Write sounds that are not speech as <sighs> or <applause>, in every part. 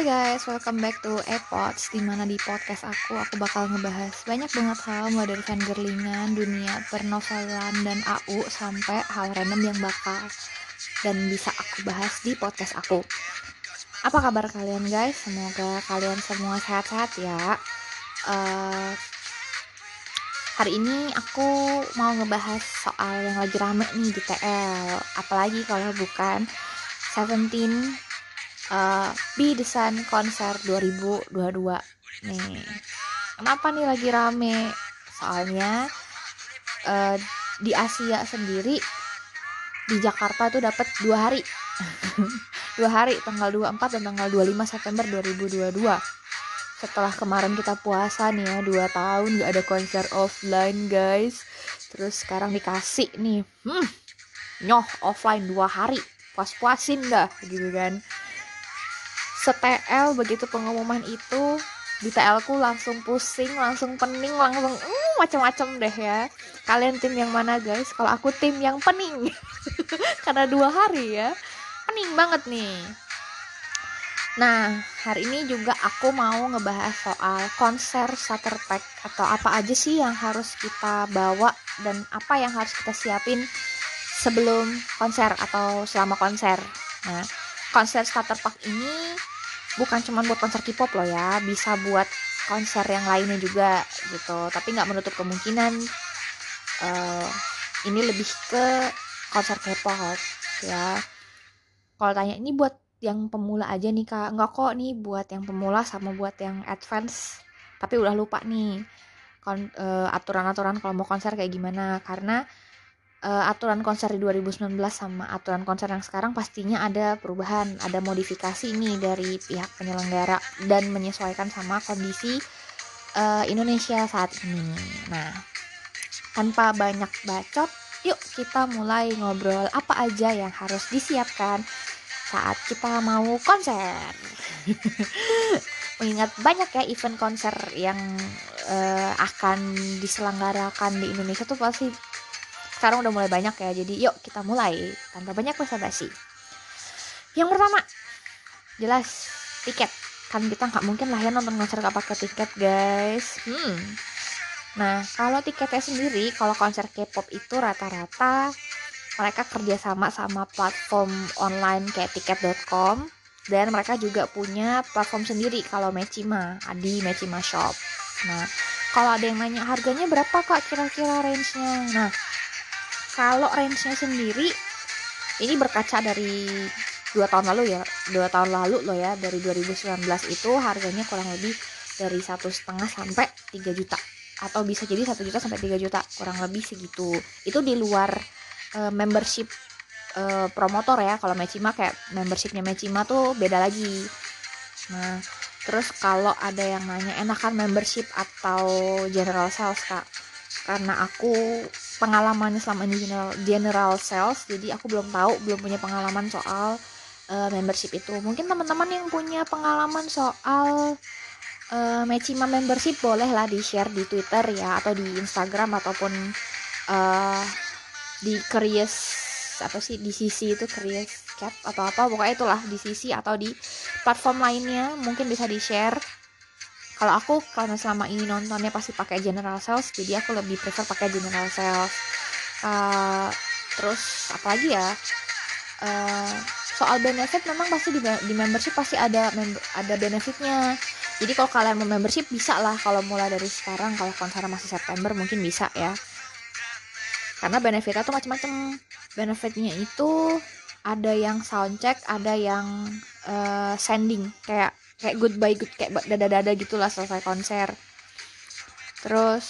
Hai guys, welcome back to Epods Di mana di podcast aku, aku bakal ngebahas banyak banget hal Mulai dari fangirlingan, dunia pernovelan dan AU Sampai hal random yang bakal dan bisa aku bahas di podcast aku Apa kabar kalian guys? Semoga kalian semua sehat-sehat ya uh, Hari ini aku mau ngebahas soal yang lagi rame nih di TL Apalagi kalau bukan Seventeen uh, Be The Sun konser 2022 nih kenapa nih lagi rame? Soalnya uh, di Asia sendiri di Jakarta tuh dapat dua hari. <laughs> Dua hari tanggal 24 dan tanggal 25 September 2022 setelah kemarin kita puasa nih ya dua tahun gak ada konser offline guys. Terus sekarang dikasih nih. Hmm, nyoh offline dua hari. Puas-puasin dah gitu kan setel begitu pengumuman itu di TL ku langsung pusing, langsung pening, langsung uh, macam-macam deh ya. Kalian tim yang mana guys? Kalau aku tim yang pening, <laughs> karena dua hari ya, pening banget nih. Nah, hari ini juga aku mau ngebahas soal konser starter pack atau apa aja sih yang harus kita bawa dan apa yang harus kita siapin sebelum konser atau selama konser. Nah, konser starter pack ini bukan cuma buat konser K-pop loh ya bisa buat konser yang lainnya juga gitu. Tapi nggak menutup kemungkinan uh, ini lebih ke konser K-pop ya. Kalau tanya ini buat yang pemula aja nih kak? Nggak kok nih buat yang pemula sama buat yang advance. Tapi udah lupa nih uh, aturan-aturan kalau mau konser kayak gimana. Karena uh, aturan konser di 2019 sama aturan konser yang sekarang pastinya ada perubahan, ada modifikasi nih dari pihak penyelenggara dan menyesuaikan sama kondisi uh, Indonesia saat ini. Nah, tanpa banyak bacot, yuk kita mulai ngobrol apa aja yang harus disiapkan saat kita mau konser. <laughs> Mengingat banyak ya event konser yang uh, akan diselenggarakan di Indonesia tuh pasti sekarang udah mulai banyak ya jadi yuk kita mulai tanpa banyak basa-basi. Yang pertama jelas tiket. Kan kita nggak mungkin lah ya nonton konser gak pakai tiket guys. Hmm. Nah kalau tiketnya sendiri kalau konser K-pop itu rata-rata mereka kerjasama sama platform online kayak tiket.com dan mereka juga punya platform sendiri kalau Mechima di Mechima Shop. Nah kalau ada yang nanya harganya berapa kak kira-kira range-nya? Nah kalau range-nya sendiri ini berkaca dari dua tahun lalu ya dua tahun lalu loh ya dari 2019 itu harganya kurang lebih dari satu setengah sampai 3 juta. Atau bisa jadi satu juta sampai 3 juta kurang lebih segitu. Itu di luar uh, membership uh, promotor ya. Kalau Mechima kayak membershipnya Mechima tuh beda lagi. Nah terus kalau ada yang nanya enakan membership atau general sales kak? Karena aku pengalamannya selama ini general, general sales jadi aku belum tahu belum punya pengalaman soal uh, membership itu. Mungkin teman-teman yang punya pengalaman soal uh, Mechima membership boleh lah di share di Twitter ya atau di Instagram ataupun uh, di Curious apa sih di sisi itu Curious Cap atau apa pokoknya itulah di sisi atau di platform lainnya mungkin bisa di share kalau aku karena selama ini nontonnya pasti pakai general sales jadi aku lebih prefer pakai general sales. Uh, terus apa lagi ya? Uh, soal benefit memang pasti di, di membership pasti ada member, ada benefitnya. Jadi kalau kalian mau membership bisa lah kalau mulai dari sekarang. Kalau konser masih September mungkin bisa ya. Karena benefitnya tuh macam-macam benefitnya itu ada yang soundcheck ada yang uh, sending. Kayak kayak goodbye good kayak dada-dada gitulah selesai konser. Terus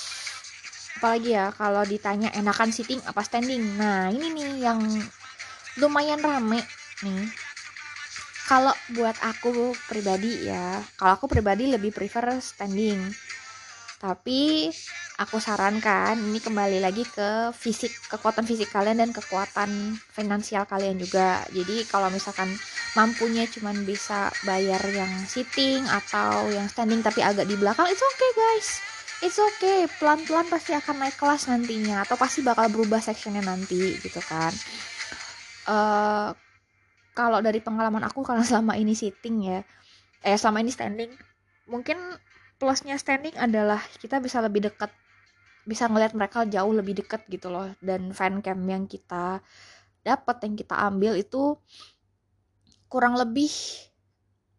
apalagi ya? Kalau ditanya enakan sitting apa standing? Nah ini nih yang lumayan rame nih. Kalau buat aku pribadi ya kalau aku pribadi lebih prefer standing. Tapi aku sarankan ini kembali lagi ke fisik kekuatan fisik kalian dan kekuatan finansial kalian juga. Jadi kalau misalkan mampunya cuman bisa bayar yang sitting atau yang standing tapi agak di belakang oke okay guys. It's okay. Pelan-pelan pasti akan naik kelas nantinya atau pasti bakal berubah sectionnya nanti gitu kan. Uh, kalau dari pengalaman aku karena selama ini sitting ya eh selama ini standing mungkin plusnya standing adalah kita bisa lebih dekat bisa ngelihat mereka jauh lebih dekat gitu loh. Dan fan cam yang kita dapat yang kita ambil itu kurang lebih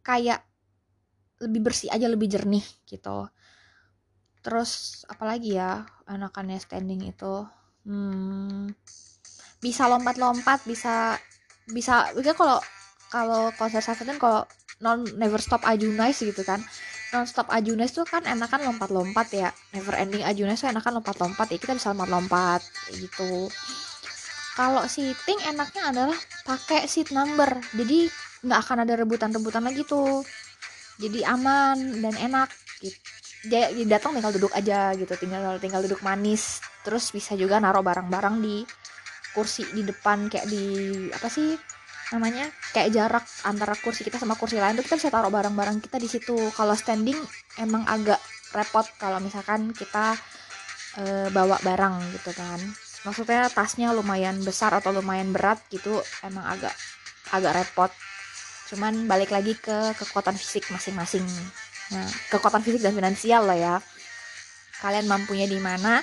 kayak lebih bersih aja lebih jernih gitu. Terus apalagi ya anakannya standing itu hmm, bisa lompat-lompat bisa bisa bisa kalau kalau konser Seventeen kalau non never stop Ajunais gitu kan. Non stop Ajunais tuh kan enakan lompat-lompat ya. Never ending Ajunais tuh enakan lompat-lompat ya kita bisa lompat-lompat gitu kalau seating enaknya adalah pakai seat number. Jadi nggak akan ada rebutan-rebutan lagi tuh. Jadi aman dan enak gitu. Jadi datang tinggal duduk aja gitu. Tinggal tinggal duduk manis. Terus bisa juga naruh barang-barang di kursi di depan kayak di apa sih namanya? Kayak jarak antara kursi kita sama kursi lain tuh kita bisa taruh barang-barang kita di situ. Kalau standing emang agak repot kalau misalkan kita e, bawa barang gitu kan maksudnya tasnya lumayan besar atau lumayan berat gitu emang agak agak repot. Cuman balik lagi ke kekuatan fisik masing-masing. Nah kekuatan fisik dan finansial lah ya. Kalian mampunya di mana?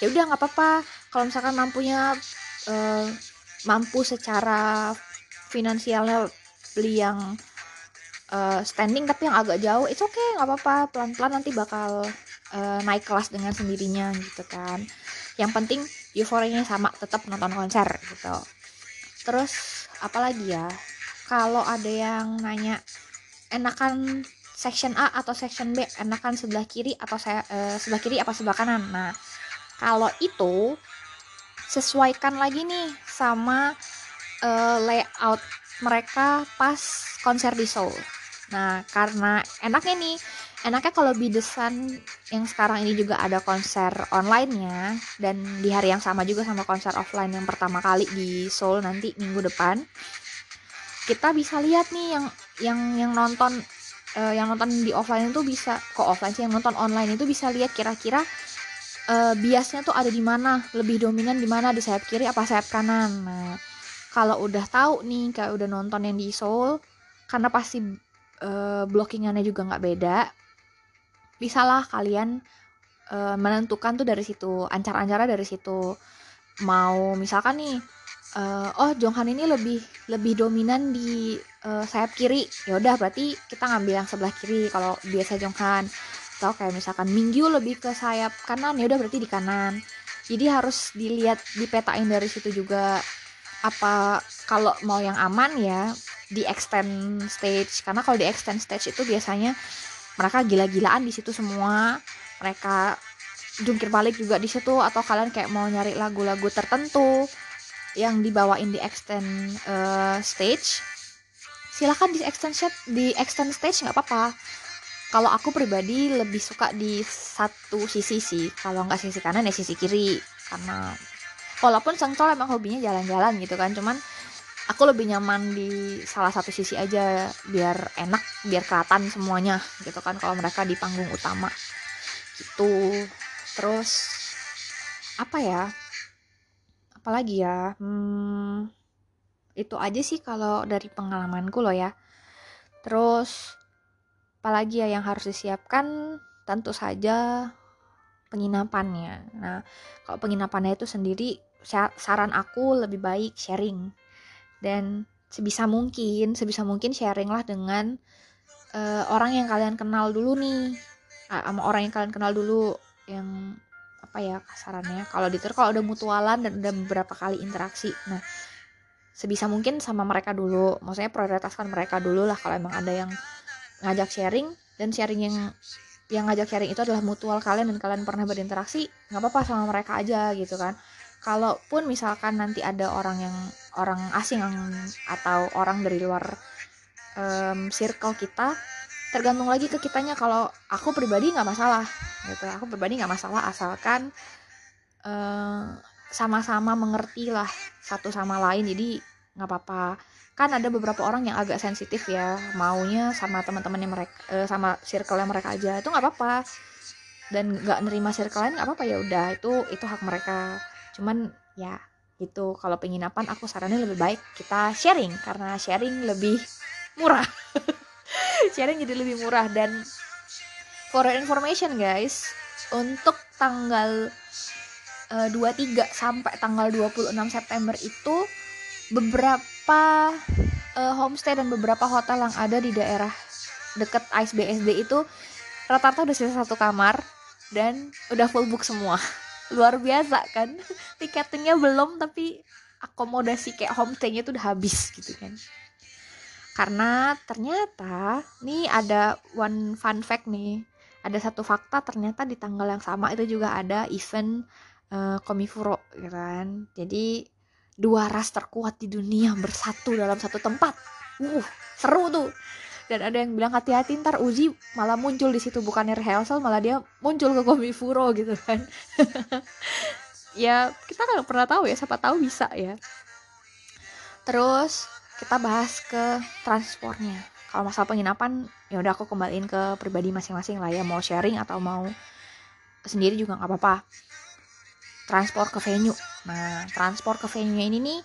Ya udah nggak apa-apa. Kalau misalkan mampunya uh, mampu secara finansialnya beli yang uh, standing tapi yang agak jauh itu oke okay, nggak apa-apa. Pelan-pelan nanti bakal uh, naik kelas dengan sendirinya gitu kan. Yang penting euforianya sama tetap nonton konser gitu. Terus apalagi ya? Kalau ada yang nanya enakan section A atau section B? Enakan sebelah kiri atau saya uh, sebelah kiri apa sebelah kanan? Nah kalau itu sesuaikan lagi nih sama uh, layout mereka pas konser di Seoul. Nah karena enaknya nih enaknya kalau Bidesan yang sekarang ini juga ada konser online-nya dan di hari yang sama juga sama konser offline yang pertama kali di Seoul nanti minggu depan kita bisa lihat nih yang yang yang nonton uh, yang nonton di offline itu bisa kok offline sih yang nonton online itu bisa lihat kira-kira uh, biasnya tuh ada di mana lebih dominan di mana di sayap kiri apa sayap kanan. Nah kalau udah tahu nih kayak udah nonton yang di Seoul karena pasti uh, blockingannya juga nggak beda bisalah kalian uh, menentukan tuh dari situ ancar-ancarnya dari situ. Mau misalkan nih uh, oh Jonghan ini lebih lebih dominan di uh, sayap kiri. Ya udah berarti kita ngambil yang sebelah kiri kalau biasa Jonghan atau kayak misalkan Mingyu lebih ke sayap kanan ya udah berarti di kanan. Jadi harus dilihat dipetain dari situ juga apa kalau mau yang aman ya di extend stage. Karena kalau di extend stage itu biasanya mereka gila-gilaan di situ semua. Mereka jungkir balik juga di situ atau kalian kayak mau nyari lagu-lagu tertentu yang dibawain di extend uh, stage. Silahkan di extend stage di extend stage nggak apa-apa. Kalau aku pribadi lebih suka di satu sisi sih. Kalau nggak sisi kanan ya sisi kiri. Karena walaupun Sengcol emang hobinya jalan-jalan gitu kan. Cuman aku lebih nyaman di salah satu sisi aja biar enak biar kelihatan semuanya gitu kan kalau mereka di panggung utama. Gitu. Terus apa ya? Apalagi ya? Hmm, itu aja sih kalau dari pengalamanku loh ya. Terus apalagi ya yang harus disiapkan? Tentu saja penginapannya. Nah kalau penginapannya itu sendiri saran aku lebih baik sharing dan sebisa mungkin sebisa mungkin sharing lah dengan uh, orang yang kalian kenal dulu nih. Sama orang yang kalian kenal dulu yang apa ya kasarannya. Kalau di kalau udah mutualan dan udah beberapa kali interaksi. Nah sebisa mungkin sama mereka dulu. Maksudnya prioritaskan mereka dulu lah kalau emang ada yang ngajak sharing. Dan sharing yang yang ngajak sharing itu adalah mutual kalian dan kalian pernah berinteraksi nggak apa-apa sama mereka aja gitu kan kalaupun misalkan nanti ada orang yang orang asing atau orang dari luar um, circle kita tergantung lagi ke kitanya. Kalau aku pribadi nggak masalah gitu. Aku pribadi nggak masalah asalkan eh, sama-sama mengerti lah satu sama lain. Jadi nggak apa-apa. Kan ada beberapa orang yang agak sensitif ya maunya sama teman-temannya mereka uh, sama circle yang mereka aja. Itu nggak apa-apa. Dan nggak nerima circle lain nggak apa-apa. Ya udah itu itu hak mereka cuman ya itu kalau penginapan aku sarannya lebih baik kita sharing. Karena sharing lebih murah. <laughs> Sharing jadi lebih murah. Dan for information guys untuk tanggal uh, 23 sampai tanggal 26 September itu beberapa uh, homestay dan beberapa hotel yang ada di daerah deket Ice BSD itu rata-rata udah sisa satu kamar dan udah full book semua <laughs> luar biasa kan <laughs> tiketnya belum tapi akomodasi kayak homestaynya tuh udah habis gitu kan karena ternyata nih ada one fun fact nih ada satu fakta ternyata di tanggal yang sama itu juga ada event uh, Komifuro gitu kan jadi dua ras terkuat di dunia bersatu dalam satu tempat. Uh, seru tuh. Dan ada yang bilang hati-hati ntar Uzi malah muncul di situ bukannya rehearsal malah dia muncul ke Komifuro gitu kan. <laughs> ya kita nggak pernah tahu ya siapa tahu bisa ya. Terus kita bahas ke transportnya. Kalau masalah penginapan ya udah aku kembaliin ke pribadi masing-masing lah ya mau sharing atau mau sendiri juga nggak apa-apa transport ke venue. Nah, transport ke venue ini nih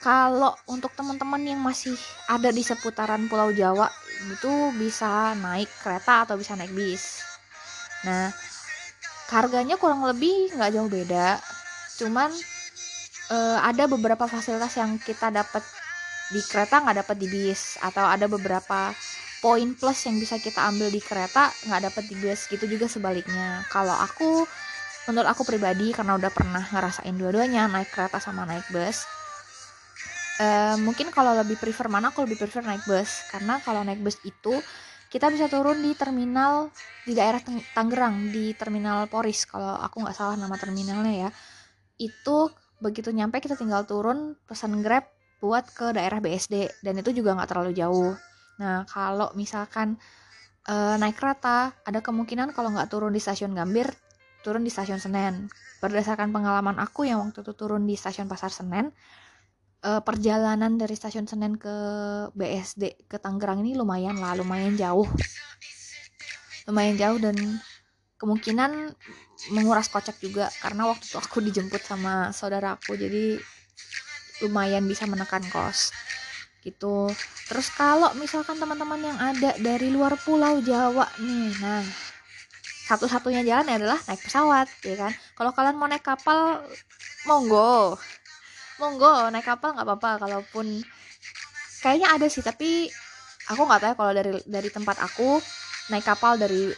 kalau untuk teman-teman yang masih ada di seputaran Pulau Jawa itu bisa naik kereta atau bisa naik bis. Nah, harganya kurang lebih nggak jauh beda, cuman uh, ada beberapa fasilitas yang kita dapat di kereta nggak dapat di bis atau ada beberapa poin plus yang bisa kita ambil di kereta nggak dapat di bis gitu juga sebaliknya. Kalau aku menurut aku pribadi karena udah pernah ngerasain dua-duanya naik kereta sama naik bus uh, mungkin kalau lebih prefer mana aku lebih prefer naik bus. Karena kalau naik bus itu kita bisa turun di terminal di daerah Tangerang di terminal Poris kalau aku nggak salah nama terminalnya ya. Itu begitu nyampe kita tinggal turun pesan grab buat ke daerah BSD dan itu juga nggak terlalu jauh. Nah kalau misalkan uh, naik kereta ada kemungkinan kalau nggak turun di stasiun Gambir turun di stasiun Senen. Berdasarkan pengalaman aku yang waktu itu turun di stasiun Pasar Senen, uh, perjalanan dari stasiun Senen ke BSD ke Tangerang ini lumayan lah, lumayan jauh. Lumayan jauh dan kemungkinan menguras kocek juga karena waktu itu aku dijemput sama saudara aku jadi lumayan bisa menekan kos gitu. Terus kalau misalkan teman-teman yang ada dari luar pulau Jawa nih nah satu-satunya jalan adalah naik pesawat ya kan? Kalau kalian mau naik kapal monggo monggo naik kapal nggak apa-apa kalaupun. Kayaknya ada sih tapi aku nggak tahu ya kalau dari dari tempat aku naik kapal dari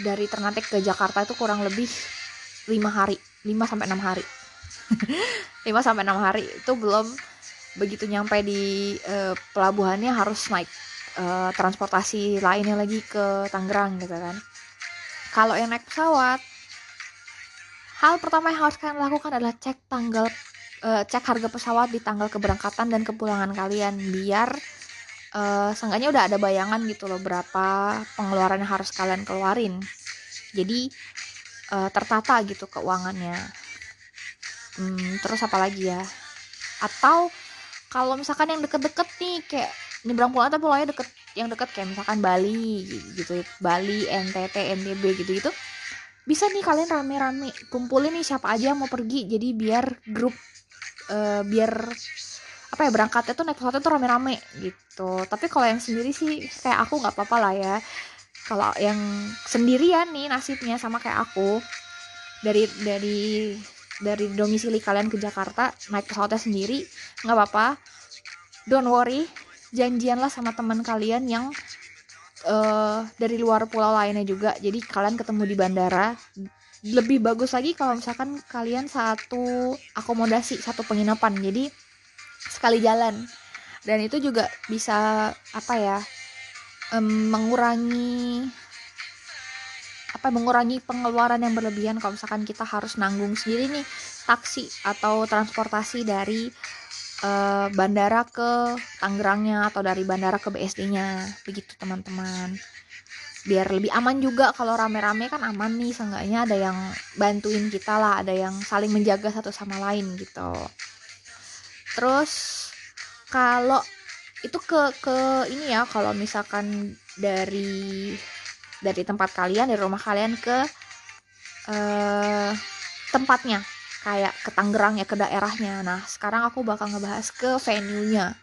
dari Ternate ke Jakarta itu kurang lebih lima hari 5 sampai enam hari. <laughs> 5 sampai enam hari itu belum begitu nyampe di uh, pelabuhannya harus naik uh, transportasi lainnya lagi ke Tangerang gitu kan. Kalau yang naik pesawat, hal pertama yang harus kalian lakukan adalah cek tanggal uh, cek harga pesawat di tanggal keberangkatan dan kepulangan kalian biar uh, seenggaknya udah ada bayangan gitu loh berapa pengeluaran yang harus kalian keluarin. Jadi uh, tertata gitu keuangannya. Hmm, terus apa lagi ya? Atau kalau misalkan yang deket-deket nih kayak nyebrang pulau tapi pulaunya deket yang deket kayak misalkan Bali gitu Bali NTT NTB gitu gitu bisa nih kalian rame-rame kumpulin nih siapa aja yang mau pergi jadi biar grup uh, biar apa ya berangkatnya tuh naik pesawat tuh rame-rame gitu. Tapi kalau yang sendiri sih kayak aku nggak apa-apa lah ya. Kalau yang sendirian nih nasibnya sama kayak aku dari dari dari domisili kalian ke Jakarta naik pesawatnya sendiri nggak apa-apa. Don't worry janjianlah sama teman kalian yang uh, dari luar pulau lainnya juga. Jadi kalian ketemu di bandara lebih bagus lagi kalau misalkan kalian satu akomodasi satu penginapan. Jadi sekali jalan. Dan itu juga bisa apa ya um, mengurangi apa mengurangi pengeluaran yang berlebihan kalau misalkan kita harus nanggung sendiri nih taksi atau transportasi dari uh, bandara ke Tangerangnya atau dari bandara ke BSD-nya begitu teman-teman biar lebih aman juga kalau rame-rame kan aman nih seenggaknya ada yang bantuin kita lah ada yang saling menjaga satu sama lain gitu terus kalau itu ke ke ini ya kalau misalkan dari dari tempat kalian dari rumah kalian ke uh, tempatnya kayak ke Tangerang ya ke daerahnya. Nah, sekarang aku bakal ngebahas ke venue-nya.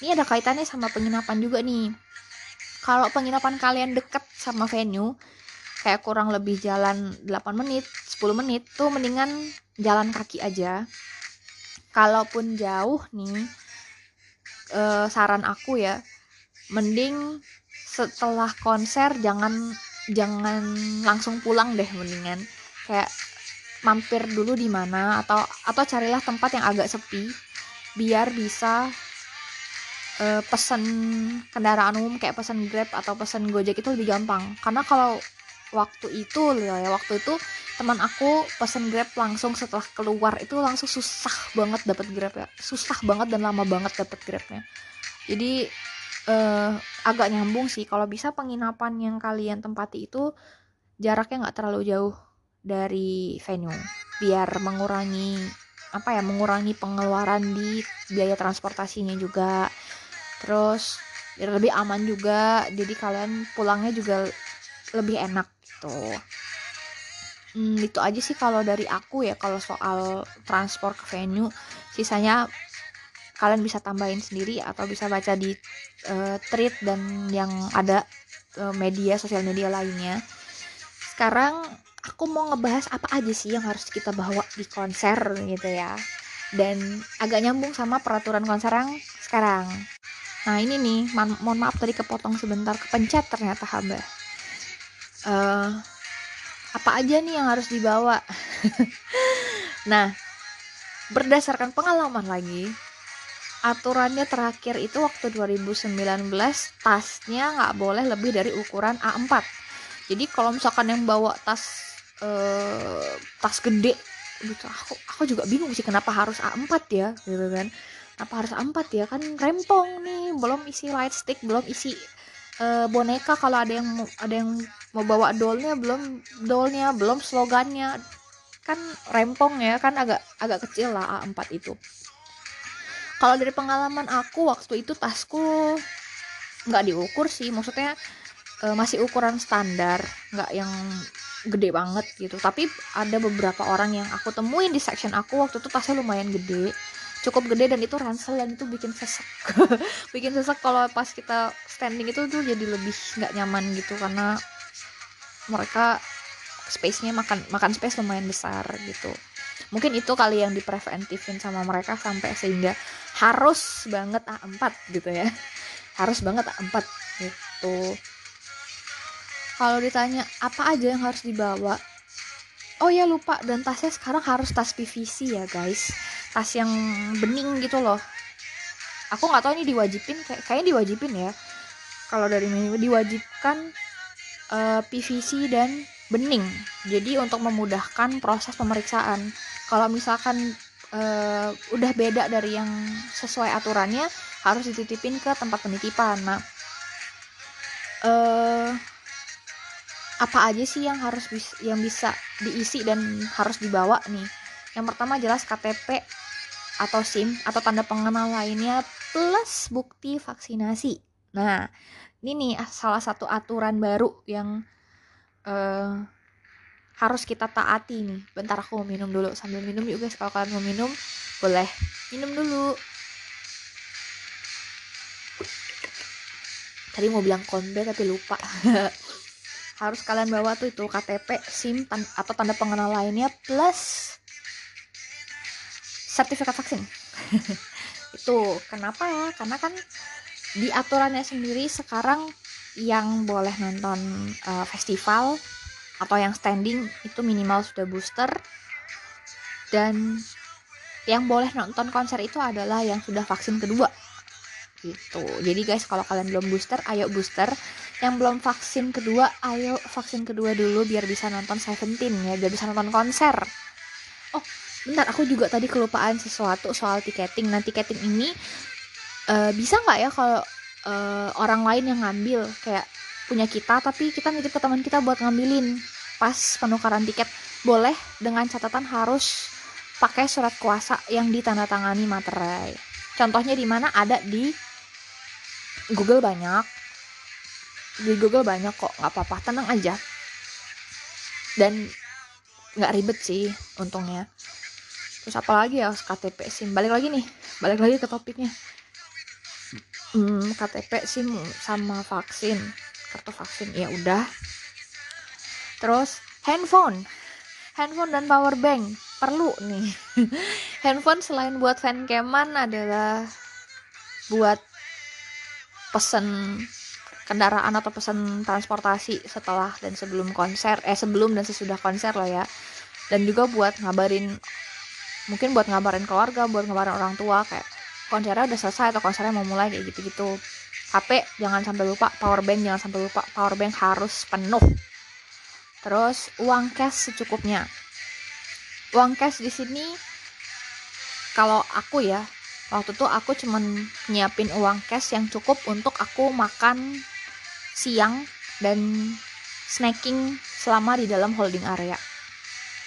Ini ada kaitannya sama penginapan juga nih. Kalau penginapan kalian deket sama venue kayak kurang lebih jalan 8 menit 10 menit tuh mendingan jalan kaki aja. Kalaupun jauh nih eh, saran aku ya mending setelah konser jangan jangan langsung pulang deh mendingan. Kayak mampir dulu di mana atau atau carilah tempat yang agak sepi biar bisa uh, pesan kendaraan umum kayak pesan Grab atau pesan Gojek itu lebih gampang. Karena kalau waktu itu ya waktu itu teman aku pesen grab langsung setelah keluar itu langsung susah banget dapat grab ya. Susah banget dan lama banget dapat grabnya. Jadi uh, agak nyambung sih. Kalau bisa penginapan yang kalian tempati itu jaraknya nggak terlalu jauh dari venue. Biar mengurangi apa ya mengurangi pengeluaran di biaya transportasinya juga terus lebih aman juga. Jadi kalian pulangnya juga lebih enak gitu. Hmm, itu aja sih kalau dari aku ya. Kalau soal transport ke venue sisanya kalian bisa tambahin sendiri atau bisa baca di uh, tweet dan yang ada uh, media sosial media lainnya. Sekarang aku mau ngebahas apa aja sih yang harus kita bawa di konser gitu ya. Dan agak nyambung sama peraturan konser yang sekarang nah ini nih mohon maaf tadi kepotong sebentar kepencet ternyata hamba uh, apa aja nih yang harus dibawa? <laughs> Nah berdasarkan pengalaman lagi aturannya terakhir itu waktu 2019 tasnya nggak boleh lebih dari ukuran A4 jadi kalau misalkan yang bawa tas uh, tas gede aku aku juga bingung sih kenapa harus A4 ya gitu kan kenapa harus A4 ya? Kan rempong nih belum isi light stick belum isi uh, boneka. Kalau ada yang ada yang mau bawa dolnya belum dolnya belum slogannya. Kan rempong ya kan agak agak kecil lah A4 itu. Kalau dari pengalaman aku waktu itu tasku nggak diukur sih. Maksudnya e, masih ukuran standar nggak yang gede banget gitu. Tapi ada beberapa orang yang aku temuin di section aku waktu itu tasnya lumayan gede cukup gede dan itu ransel dan itu bikin sesek. <laughs> Bikin sesek kalau pas kita standing itu tuh jadi lebih nggak nyaman gitu karena mereka space-nya makan makan space lumayan besar gitu. Mungkin itu kali yang dipreventifin sama mereka sampai sehingga harus banget A4 gitu ya. <laughs> Harus banget A4 gitu. Kalau ditanya apa aja yang harus dibawa oh ya lupa dan tasnya sekarang harus tas PVC ya guys tas yang bening gitu loh aku nggak tahu ini diwajibin kayak kayaknya diwajibin ya kalau dari diwajibkan uh, eh, PVC dan bening. Jadi untuk memudahkan proses pemeriksaan. Kalau misalkan uh, udah beda dari yang sesuai aturannya, harus dititipin ke tempat penitipan. Nah, uh, apa aja sih yang harus bis yang bisa diisi dan harus dibawa nih? Yang pertama jelas KTP atau SIM atau tanda pengenal lainnya plus bukti vaksinasi. Nah, ini nih salah satu aturan baru yang uh, harus kita taati nih. Bentar aku mau minum dulu. Sambil minum yuk guys kalau kalian mau minum boleh. Minum dulu. Tadi mau bilang konbe tapi lupa <laughs> harus kalian bawa tuh itu KTP, SIM tan atau tanda pengenal lainnya plus sertifikat vaksin. <laughs> itu kenapa ya? Karena kan di aturannya sendiri sekarang yang boleh nonton uh, festival atau yang standing itu minimal sudah booster dan yang boleh nonton konser itu adalah yang sudah vaksin kedua gitu jadi guys kalau kalian belum booster ayo booster yang belum vaksin kedua ayo vaksin kedua dulu biar bisa nonton Seventeen ya biar bisa nonton konser. Oh bentar aku juga tadi kelupaan sesuatu soal tiketing. Nah tiketing ini uh, bisa nggak ya kalau uh, orang lain yang ngambil? Kayak punya kita tapi kita nitip ke teman kita buat ngambilin pas penukaran tiket. Boleh dengan catatan harus pakai surat kuasa yang ditandatangani materai. Contohnya di mana? Ada di Google banyak di Google banyak kok nggak apa-apa tenang aja. Dan nggak ribet sih untungnya. Terus apalagi ya KTP SIM? Balik lagi nih balik lagi ke topiknya. Hmm, KTP SIM sama vaksin kartu vaksin ya udah. Terus handphone. Handphone dan power bank perlu nih. <laughs> Handphone selain buat fan caman adalah buat pesen kendaraan atau pesen transportasi setelah dan sebelum konser eh sebelum dan sesudah konser loh ya. Dan juga buat ngabarin mungkin buat ngabarin keluarga buat ngabarin orang tua kayak konsernya udah selesai atau konsernya mau mulai kayak gitu-gitu. HP jangan sampai lupa power bank jangan sampai lupa power bank harus penuh. Terus uang cash secukupnya. Uang cash di sini kalau aku ya waktu itu aku cuman nyiapin uang cash yang cukup untuk aku makan siang dan snacking selama di dalam holding area.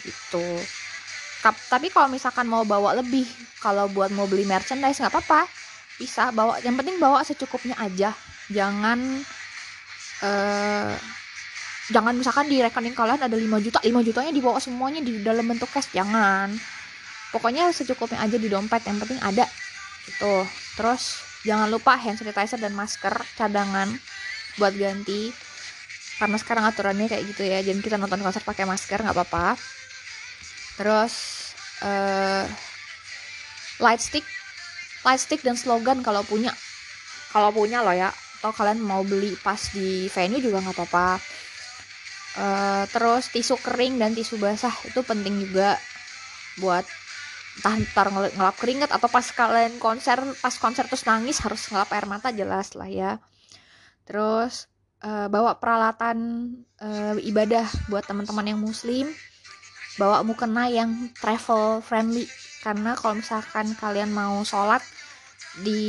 Gitu. Tapi kalau misalkan mau bawa lebih kalau buat mau beli merchandise nggak apa-apa. Bisa bawa yang penting bawa secukupnya aja. Jangan uh, jangan misalkan di rekening kalian ada 5 juta 5 jutanya dibawa semuanya di dalam bentuk cash jangan. Pokoknya secukupnya aja di dompet yang penting ada. Gitu. Terus jangan lupa hand sanitizer dan masker cadangan buat ganti. Karena sekarang aturannya kayak gitu ya jadi kita nonton konser pakai masker nggak apa-apa. Terus uh, light stick. Light stick dan slogan kalau punya. Kalau punya loh ya. Atau kalian mau beli pas di venue juga nggak apa-apa. Uh, terus tisu kering dan tisu basah itu penting juga buat entah ntar ngelap keringet atau pas kalian konser pas konser terus nangis harus ngelap air mata jelas lah ya terus uh, bawa peralatan uh, ibadah buat teman-teman yang muslim. Bawa mukena yang travel friendly. Karena kalau misalkan kalian mau sholat di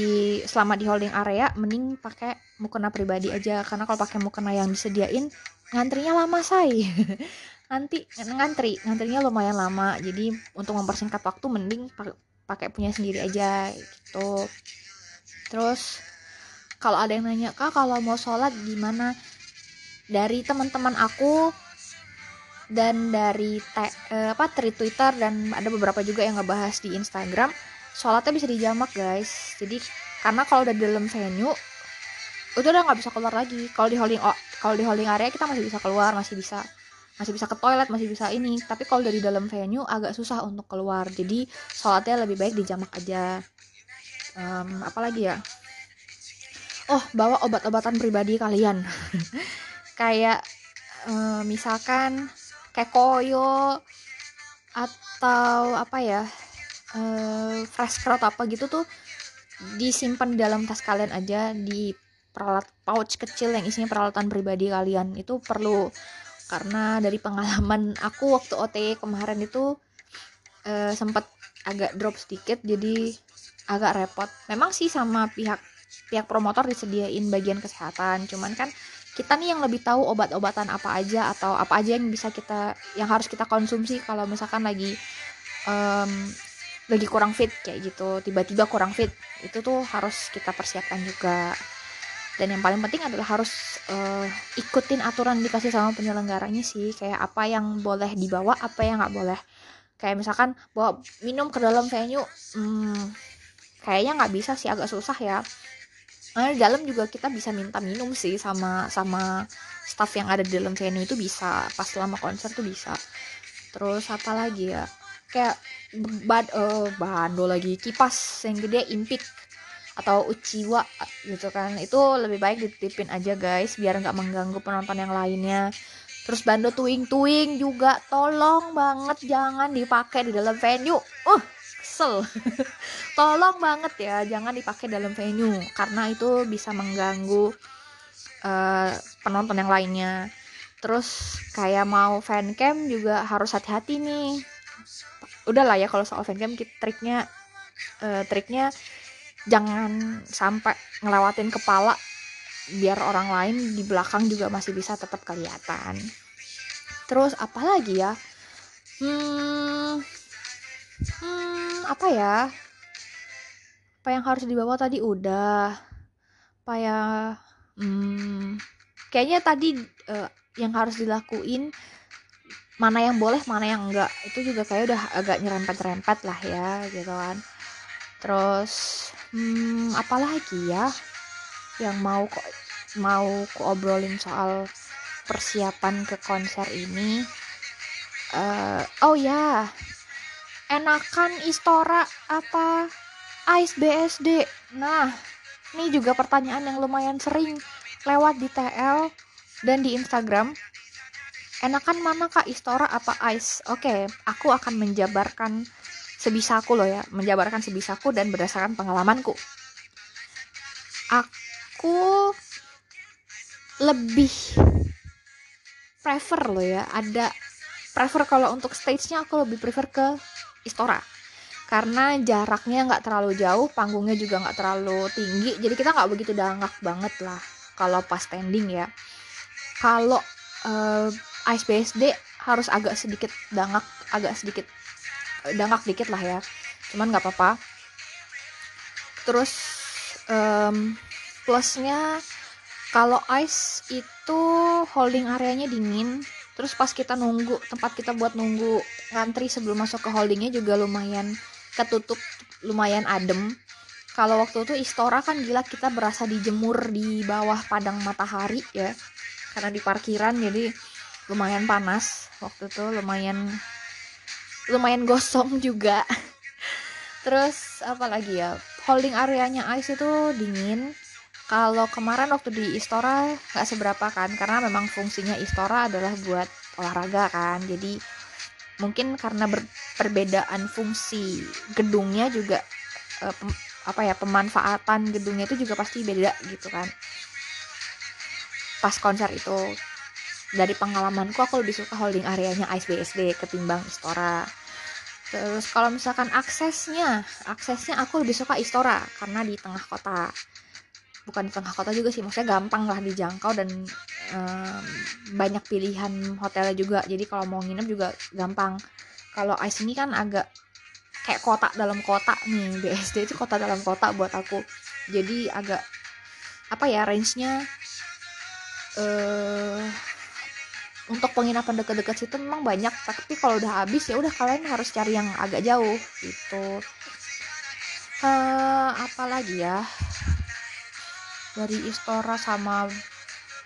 selama di holding area mending pakai mukena pribadi aja. Karena kalau pakai mukena yang disediain ngantrinya lama say. <laughs> Nanti ngantri. Ngantrinya lumayan lama. Jadi untuk mempersingkat waktu mending pakai punya sendiri aja gitu. Terus kalau ada yang nanya kak kalau mau sholat gimana? Dari teman-teman aku dan dari te, eh, apa dari Twitter dan ada beberapa juga yang ngebahas di Instagram sholatnya bisa dijamak guys. Jadi karena kalau udah di dalam venue itu udah nggak bisa keluar lagi. Kalau di holding oh, kalau di holding area kita masih bisa keluar masih bisa masih bisa ke toilet masih bisa ini. Tapi kalau dari dalam venue agak susah untuk keluar. Jadi sholatnya lebih baik dijamak aja. Um, apalagi ya oh bawa obat-obatan pribadi kalian. Kayak uh, misalkan kayak koyo atau apa ya uh, fresh crowd apa gitu tuh disimpan di dalam tas kalian aja di peralat pouch kecil yang isinya peralatan pribadi kalian. Itu perlu karena dari pengalaman aku waktu OT kemarin itu uh, sempat agak drop sedikit jadi agak repot. Memang sih sama pihak pihak promotor disediain bagian kesehatan. Cuman kan kita nih yang lebih tahu obat-obatan apa aja atau apa aja yang bisa kita yang harus kita konsumsi kalau misalkan lagi um, lagi kurang fit kayak gitu. Tiba-tiba kurang fit itu tuh harus kita persiapkan juga. Dan yang paling penting adalah harus uh, ikutin aturan dikasih sama penyelenggaranya sih. Kayak apa yang boleh dibawa apa yang nggak boleh. Kayak misalkan bawa minum ke dalam venue hmm, kayaknya nggak bisa sih agak susah ya nah, di dalam juga kita bisa minta minum sih sama sama staff yang ada di dalam venue itu bisa. Pas selama konser tuh bisa. Terus apa lagi ya? Kayak bad uh, bando lagi kipas yang gede impik atau uciwa gitu kan. Itu lebih baik dititipin aja guys biar nggak mengganggu penonton yang lainnya. Terus bando tuing tuing juga tolong banget jangan dipakai di dalam venue. Uh kesel. <laughs> Tolong banget ya jangan dipakai dalam venue karena itu bisa mengganggu uh, penonton yang lainnya. Terus kayak mau fan cam juga harus hati-hati nih. Udahlah ya kalau soal fan cam triknya uh, triknya jangan sampai ngelewatin kepala biar orang lain di belakang juga masih bisa tetap kelihatan. Terus apalagi ya? Hmm apa ya? Apa yang harus dibawa tadi? Udah. Apa ya? Hmm. Kayaknya tadi uh, yang harus dilakuin mana yang boleh mana yang enggak. Itu juga kayak udah agak nyerempet-nyerempet lah ya gitu kan. Terus hmm apalagi ya yang mau kok mau ku obrolin soal persiapan ke konser ini? Uh, oh ya enakan Istora apa? Ice BSD nah ini juga pertanyaan yang lumayan sering lewat di TL dan di Instagram. Enakan mana kak Istora apa Ice oke aku akan menjabarkan sebisaku loh ya menjabarkan sebisaku dan berdasarkan pengalamanku. Aku lebih prefer loh ya ada prefer kalau untuk stage-nya aku lebih prefer ke Istora. Karena jaraknya nggak terlalu jauh panggungnya juga nggak terlalu tinggi jadi kita nggak begitu dangak banget lah kalau pas standing ya. Kalau uh, Ice BSD harus agak sedikit dangak agak sedikit eh, dangak dikit lah ya. Cuman nggak apa-apa. Terus um, plusnya kalau ice itu holding areanya dingin terus pas kita nunggu tempat kita buat nunggu ngantri sebelum masuk ke holdingnya juga lumayan ketutup lumayan adem. Kalau waktu itu Istora kan gila kita berasa dijemur di bawah padang matahari ya. Karena di parkiran jadi lumayan panas. Waktu itu lumayan lumayan gosong juga. <laughs> Terus apa lagi ya? Holding areanya ice itu dingin kalau kemarin waktu di Istora nggak seberapa kan karena memang fungsinya Istora adalah buat olahraga kan. Jadi mungkin karena perbedaan fungsi gedungnya juga eh, pem, apa ya pemanfaatan gedungnya itu juga pasti beda gitu kan. Pas konser itu. Dari pengalamanku aku lebih suka holding areanya Ice BSD ketimbang Istora. Terus kalau misalkan aksesnya aksesnya aku lebih suka Istora karena di tengah kota bukan di tengah kota juga sih maksudnya gampang lah dijangkau dan um, banyak pilihan hotelnya juga. Jadi kalau mau nginep juga gampang. Kalau Ice ini kan agak kayak kota dalam kota nih BSD itu kota dalam kota buat aku. Jadi agak apa ya range-nya uh, untuk penginapan deket-deket situ memang banyak. Tapi kalau udah habis ya udah kalian harus cari yang agak jauh gitu. Uh, apa lagi ya dari Istora sama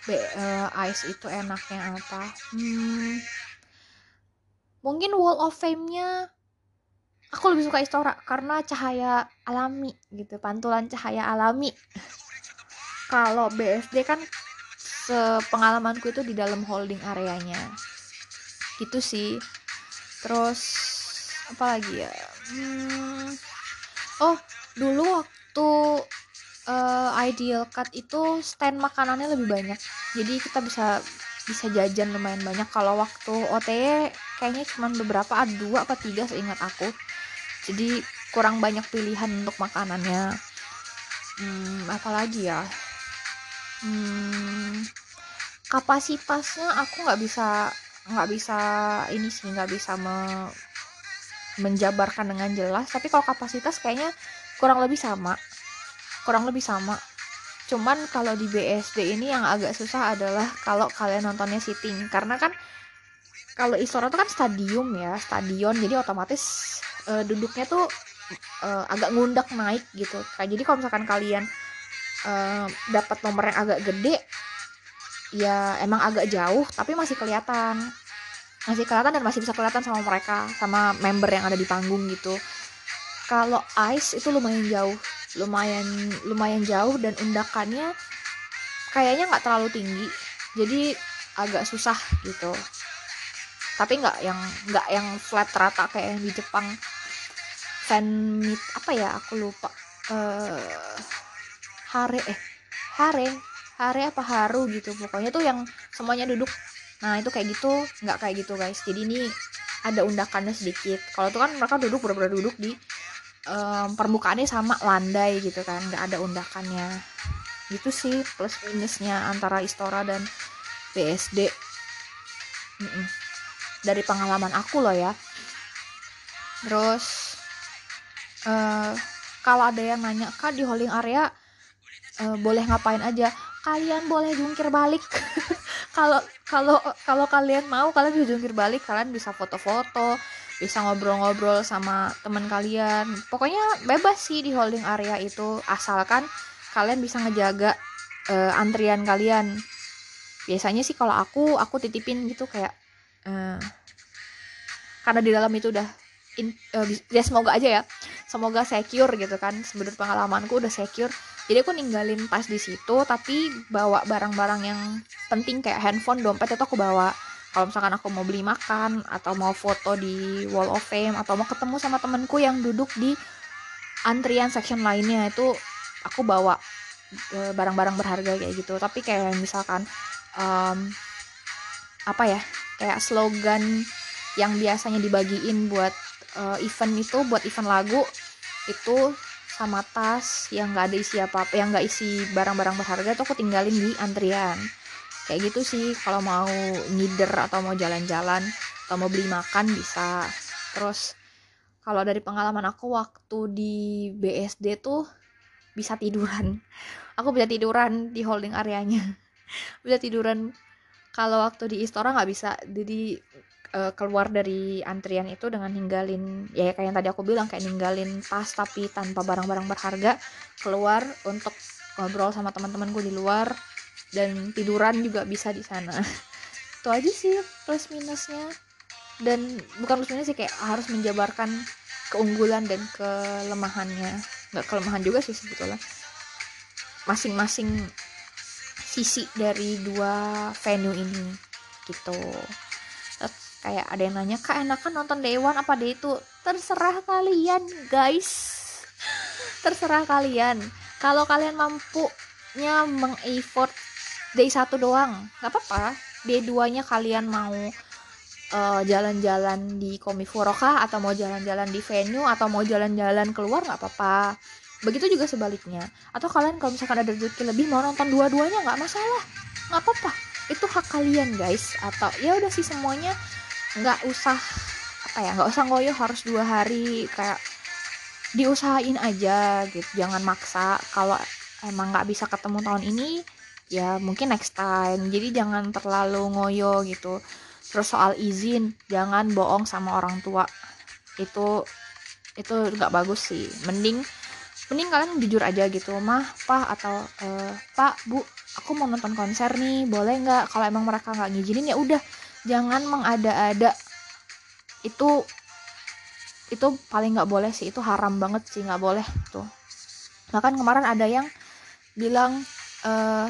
B, uh, Ice itu enaknya apa? Hmm, mungkin Wall of Fame-nya aku lebih suka Istora karena cahaya alami gitu pantulan cahaya alami. <laughs> Kalau BSD kan sepengalamanku itu di dalam holding areanya. Gitu sih. Terus apa lagi ya? Hmm, oh dulu waktu uh, ideal cut itu stand makanannya lebih banyak. Jadi kita bisa bisa jajan lumayan banyak. Kalau waktu OTE kayaknya cuma beberapa ada dua apa tiga seingat aku. Jadi kurang banyak pilihan untuk makanannya. Hmm, apalagi ya? Hmm, kapasitasnya aku nggak bisa nggak bisa ini sih nggak bisa me, menjabarkan dengan jelas. Tapi kalau kapasitas kayaknya kurang lebih sama kurang lebih sama. Cuman kalau di BSD ini yang agak susah adalah kalau kalian nontonnya sitting karena kan kalau Istora itu kan stadium ya stadion. Jadi otomatis uh, duduknya tuh uh, agak ngundak naik gitu. Kayak jadi kalau misalkan kalian uh, dapat nomor yang agak gede ya emang agak jauh tapi masih kelihatan. Masih kelihatan dan masih bisa kelihatan sama mereka sama member yang ada di panggung gitu kalau ice itu lumayan jauh. Lumayan lumayan jauh dan undakannya kayaknya nggak terlalu tinggi. Jadi agak susah gitu. Tapi nggak yang nggak yang flat rata kayak yang di Jepang. Fan meet apa ya? Aku lupa. Uh, hare eh hare. Hare apa haru gitu. Pokoknya tuh yang semuanya duduk. Nah itu kayak gitu. Nggak kayak gitu guys. Jadi ini ada undakannya sedikit. Kalau tuh kan mereka duduk benar-benar duduk di um, permukaannya sama landai gitu kan nggak ada undakannya. Gitu sih plus minusnya antara Istora dan BSD mm -mm. dari pengalaman aku loh ya. Terus uh, kalau ada yang nanya kak di holding area uh, boleh ngapain aja? Kalian boleh jungkir balik. <laughs> Kalau kalau kalau kalian mau kalian bisa jungkir balik. Kalian bisa foto-foto bisa ngobrol-ngobrol sama teman kalian. Pokoknya bebas sih di holding area itu asalkan kalian bisa ngejaga uh, antrian kalian. Biasanya sih kalau aku aku titipin gitu kayak uh, karena di dalam itu udah in, uh, ya semoga aja ya. Semoga secure gitu kan sebenarnya pengalamanku udah secure. Jadi aku ninggalin pas di situ tapi bawa barang-barang yang penting kayak handphone dompet itu aku bawa kalau misalkan aku mau beli makan atau mau foto di wall of fame atau mau ketemu sama temenku yang duduk di antrian section lainnya itu aku bawa e, barang-barang berharga kayak gitu. Tapi kayak misalkan um, apa ya kayak slogan yang biasanya dibagiin buat uh, event itu buat event lagu itu sama tas yang nggak ada isi apa apa yang nggak isi barang-barang berharga itu aku tinggalin di antrian kayak gitu sih kalau mau ngider atau mau jalan-jalan atau mau beli makan bisa. Terus kalau dari pengalaman aku waktu di BSD tuh bisa tiduran. <laughs> Aku bisa tiduran di holding areanya. <laughs> Bisa tiduran. Kalau waktu di Istora nggak bisa. Jadi uh, keluar dari antrian itu dengan ninggalin ya kayak yang tadi aku bilang kayak ninggalin tas tapi tanpa barang-barang berharga keluar untuk ngobrol sama teman-temanku di luar dan tiduran juga bisa di sana. <laughs> Itu aja sih plus minusnya. Dan bukan plus minus sih kayak harus menjabarkan keunggulan dan kelemahannya. Nggak kelemahan juga sih sebetulnya. Masing-masing sisi dari dua venue ini gitu. Terus kayak ada yang nanya kak enakan nonton Dewan apa deh itu terserah kalian guys. <laughs> Terserah kalian. Kalau kalian mampunya mengeffort day satu doang. Nggak apa-apa. Day 2 nya kalian mau uh, jalan-jalan di Komifuro kah? Atau mau jalan-jalan di venue? Atau mau jalan-jalan keluar? Nggak apa-apa. Begitu juga sebaliknya. Atau kalian kalau misalkan ada rezeki lebih mau nonton dua-duanya? Nggak masalah. Nggak apa-apa. Itu hak kalian guys. Atau ya udah sih semuanya nggak usah apa ya nggak usah ngoyo harus dua hari. Kayak diusahain aja gitu. Jangan maksa. Kalau emang nggak bisa ketemu tahun ini ya mungkin next time. Jadi jangan terlalu ngoyo gitu. Terus soal izin jangan bohong sama orang tua. Itu itu nggak bagus sih. Mending mending kalian jujur aja gitu. Mah pak atau e, pak bu aku mau nonton konser nih. Boleh nggak? Kalau emang mereka nggak ngizinin ya udah. Jangan mengada-ada. Itu itu paling nggak boleh sih. Itu haram banget sih. Nggak boleh tuh. Bahkan kemarin ada yang bilang uh,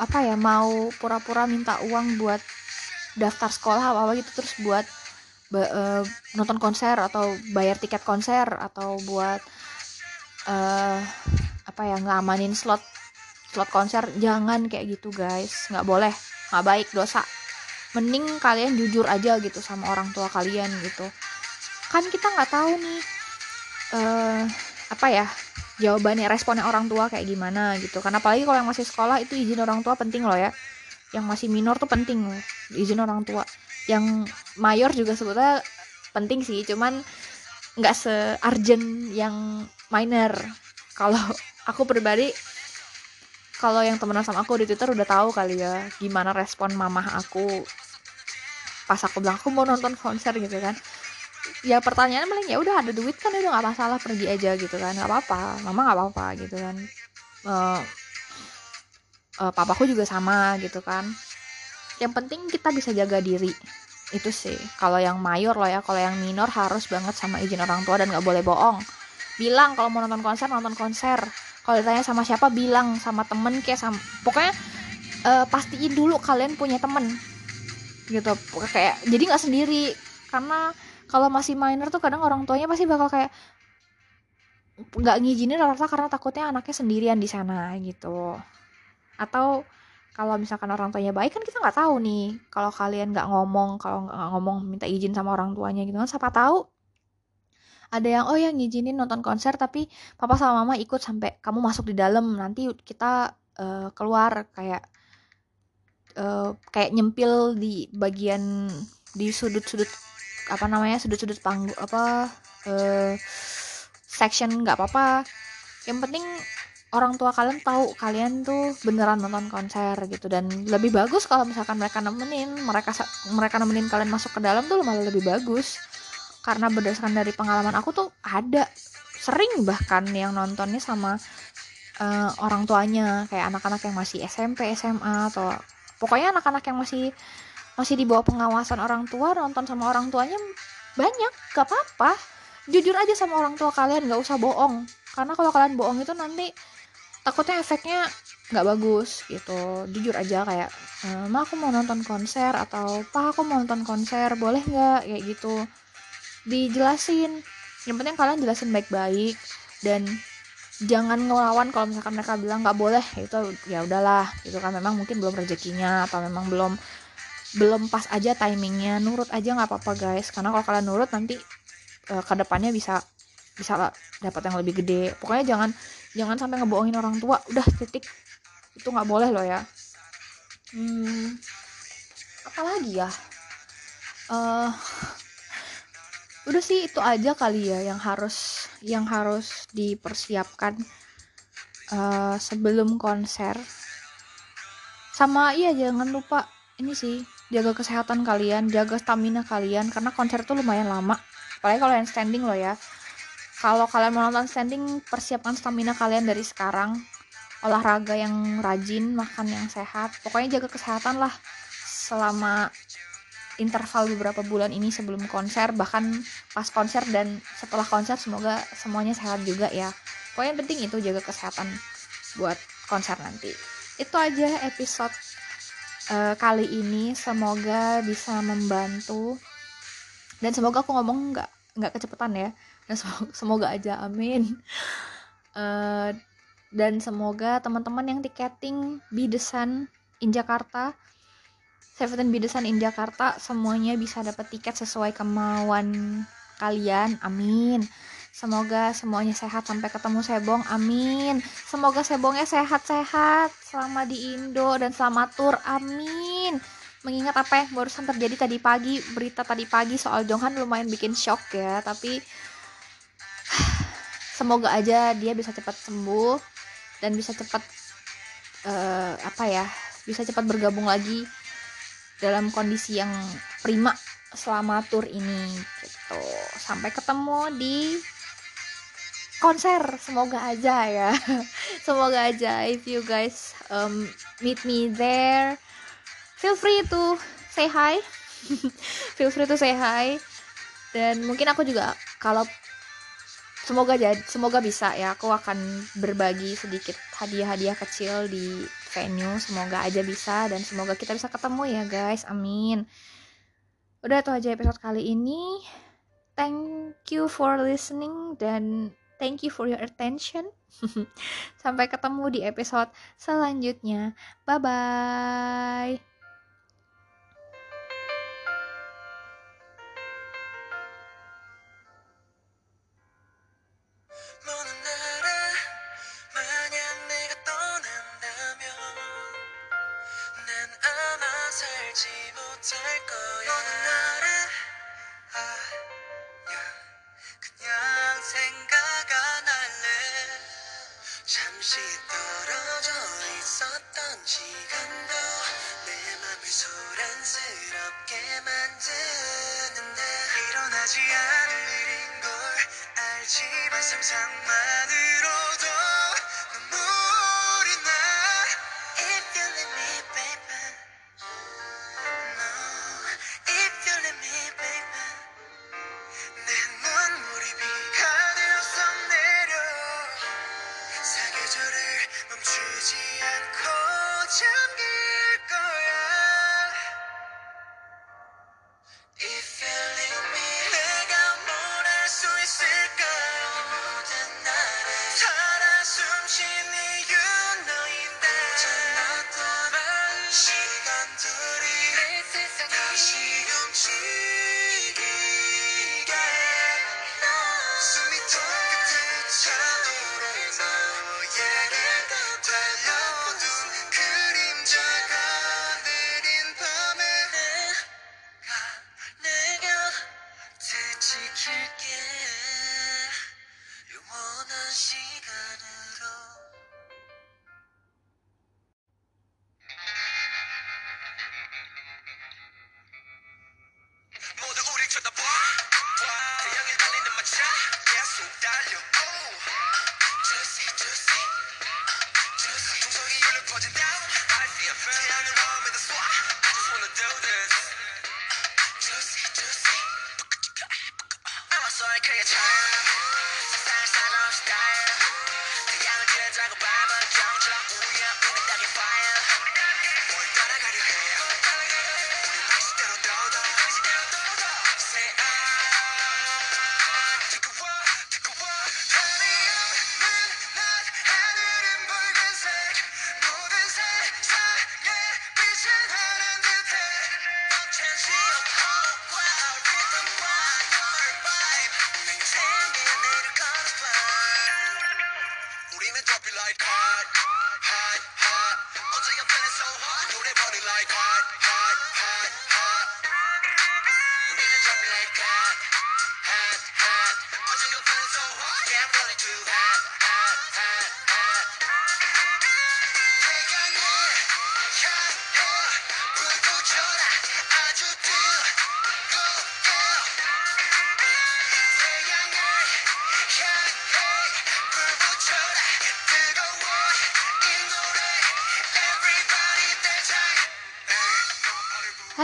apa ya mau pura-pura minta uang buat daftar sekolah apa apa gitu terus buat uh, nonton konser atau bayar tiket konser atau buat uh, apa ya ngamanin slot slot konser. Jangan kayak gitu guys. Nggak boleh. Nggak baik dosa. Mending kalian jujur aja gitu sama orang tua kalian gitu. Kan kita nggak tahu nih uh, apa ya jawabannya responnya orang tua kayak gimana gitu. Karena apalagi kalau yang masih sekolah itu izin orang tua penting loh ya. Yang masih minor tuh penting loh izin orang tua. Yang mayor juga sebetulnya penting sih cuman nggak se-urgent yang minor. Kalau aku pribadi kalau yang temenan sama aku di Twitter udah tahu kali ya gimana respon mamah aku. Pas aku bilang aku mau nonton konser gitu kan ya pertanyaan paling ya udah ada duit kan udah nggak masalah pergi aja gitu kan nggak apa-apa. Mama nggak apa-apa gitu kan. Uh, uh, papaku juga sama gitu kan. Yang penting kita bisa jaga diri. Itu sih. Kalau yang mayor loh ya kalau yang minor harus banget sama izin orang tua dan nggak boleh bohong. Bilang kalau mau nonton konser nonton konser. Kalau ditanya sama siapa bilang. Sama temen kayak sama pokoknya uh, pastiin dulu kalian punya temen. Gitu. Kayak jadi nggak sendiri. Karena kalau masih minor tuh kadang orang tuanya pasti bakal kayak nggak ngizinin rata karena takutnya anaknya sendirian di sana gitu. Atau kalau misalkan orang tuanya baik kan kita nggak tahu nih kalau kalian nggak ngomong kalau nggak ngomong minta izin sama orang tuanya gitu kan siapa tahu ada yang oh yang ngizinin nonton konser tapi papa sama mama ikut sampai kamu masuk di dalam nanti kita uh, keluar kayak uh, kayak nyempil di bagian di sudut-sudut apa namanya sudut-sudut panggung apa uh, section nggak apa-apa. Yang penting orang tua kalian tahu kalian tuh beneran nonton konser gitu. Dan lebih bagus kalau misalkan mereka nemenin mereka mereka nemenin kalian masuk ke dalam tuh malah lebih bagus. Karena berdasarkan dari pengalaman aku tuh ada sering bahkan yang nontonnya sama uh, orang tuanya. Kayak anak-anak yang masih SMP SMA atau pokoknya anak-anak yang masih masih di bawah pengawasan orang tua nonton sama orang tuanya banyak gak apa-apa. Jujur aja sama orang tua kalian gak usah bohong. Karena kalau kalian bohong itu nanti takutnya efeknya nggak bagus gitu. Jujur aja kayak eh, ma aku mau nonton konser atau pak aku mau nonton konser boleh nggak kayak gitu. Dijelasin. Yang penting kalian jelasin baik-baik dan jangan ngelawan kalau misalkan mereka bilang nggak boleh itu ya udahlah itu kan. Memang mungkin belum rezekinya atau memang belum belum pas aja timingnya. Nurut aja nggak apa-apa guys. Karena kalau kalian nurut nanti uh, ke depannya bisa bisa dapat yang lebih gede. Pokoknya jangan jangan sampai ngebohongin orang tua. Udah titik. Itu nggak boleh loh ya. Hmm, apalagi ya? Uh, udah sih itu aja kali ya yang harus yang harus dipersiapkan uh, sebelum konser. Sama iya jangan lupa ini sih jaga kesehatan kalian jaga stamina kalian karena konser tuh lumayan lama. Apalagi kalau yang standing loh ya. Kalau kalian mau nonton standing persiapkan stamina kalian dari sekarang. Olahraga yang rajin makan yang sehat. Pokoknya jaga kesehatan lah selama interval beberapa bulan ini sebelum konser bahkan pas konser dan setelah konser semoga semuanya sehat juga ya. Pokoknya penting itu jaga kesehatan buat konser nanti. Itu aja episode uh, kali ini semoga bisa membantu. Dan semoga aku ngomong nggak nggak kecepatan ya. Dan semoga, semoga aja amin. Uh, dan semoga teman-teman yang tiketing Bidesan in Jakarta Seventeen Bidesan in Jakarta semuanya bisa dapat tiket sesuai kemauan kalian amin Semoga semuanya sehat sampai ketemu Sebong. Amin. Semoga Sebongnya sehat-sehat selama di Indo dan selamat tur. Amin. Mengingat apa yang barusan terjadi tadi pagi, berita tadi pagi soal Jonghan lumayan bikin shock ya, tapi <sighs> semoga aja dia bisa cepat sembuh dan bisa cepat uh, apa ya, bisa cepat bergabung lagi dalam kondisi yang prima selama tur ini gitu. Sampai ketemu di konser. Semoga aja ya. <laughs> Semoga aja if you guys um, meet me there. Feel free to say hi. <laughs> Feel free to say hi. Dan mungkin aku juga kalau semoga jadi semoga bisa ya. Aku akan berbagi sedikit hadiah-hadiah kecil di venue. Semoga aja bisa dan semoga kita bisa ketemu ya guys. Amin. Udah itu aja episode kali ini. Thank you for listening dan Thank you for your attention. <laughs> Sampai ketemu di episode selanjutnya. Bye bye. 이 떨어져 있던 시 간도, 내 맘을 소란스럽게 만드는 데 일어나지 않을 일인 걸 알지만 상상만을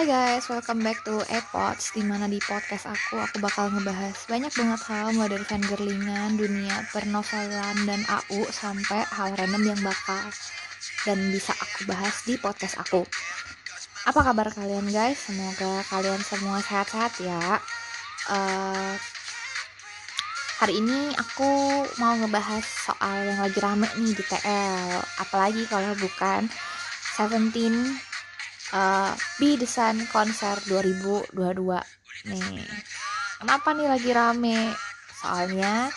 Guys, welcome back to Epods Di mana di podcast aku, aku bakal ngebahas banyak banget hal Mulai dari fangirlingan, dunia pernovelan dan AU Sampai hal random yang bakal dan bisa aku bahas di podcast aku Apa kabar kalian guys? Semoga kalian semua sehat-sehat ya uh, Hari ini aku mau ngebahas soal yang lagi rame nih di TL Apalagi kalau bukan Seventeen uh, The Sun konser 2022 nih. Kenapa nih lagi rame? Soalnya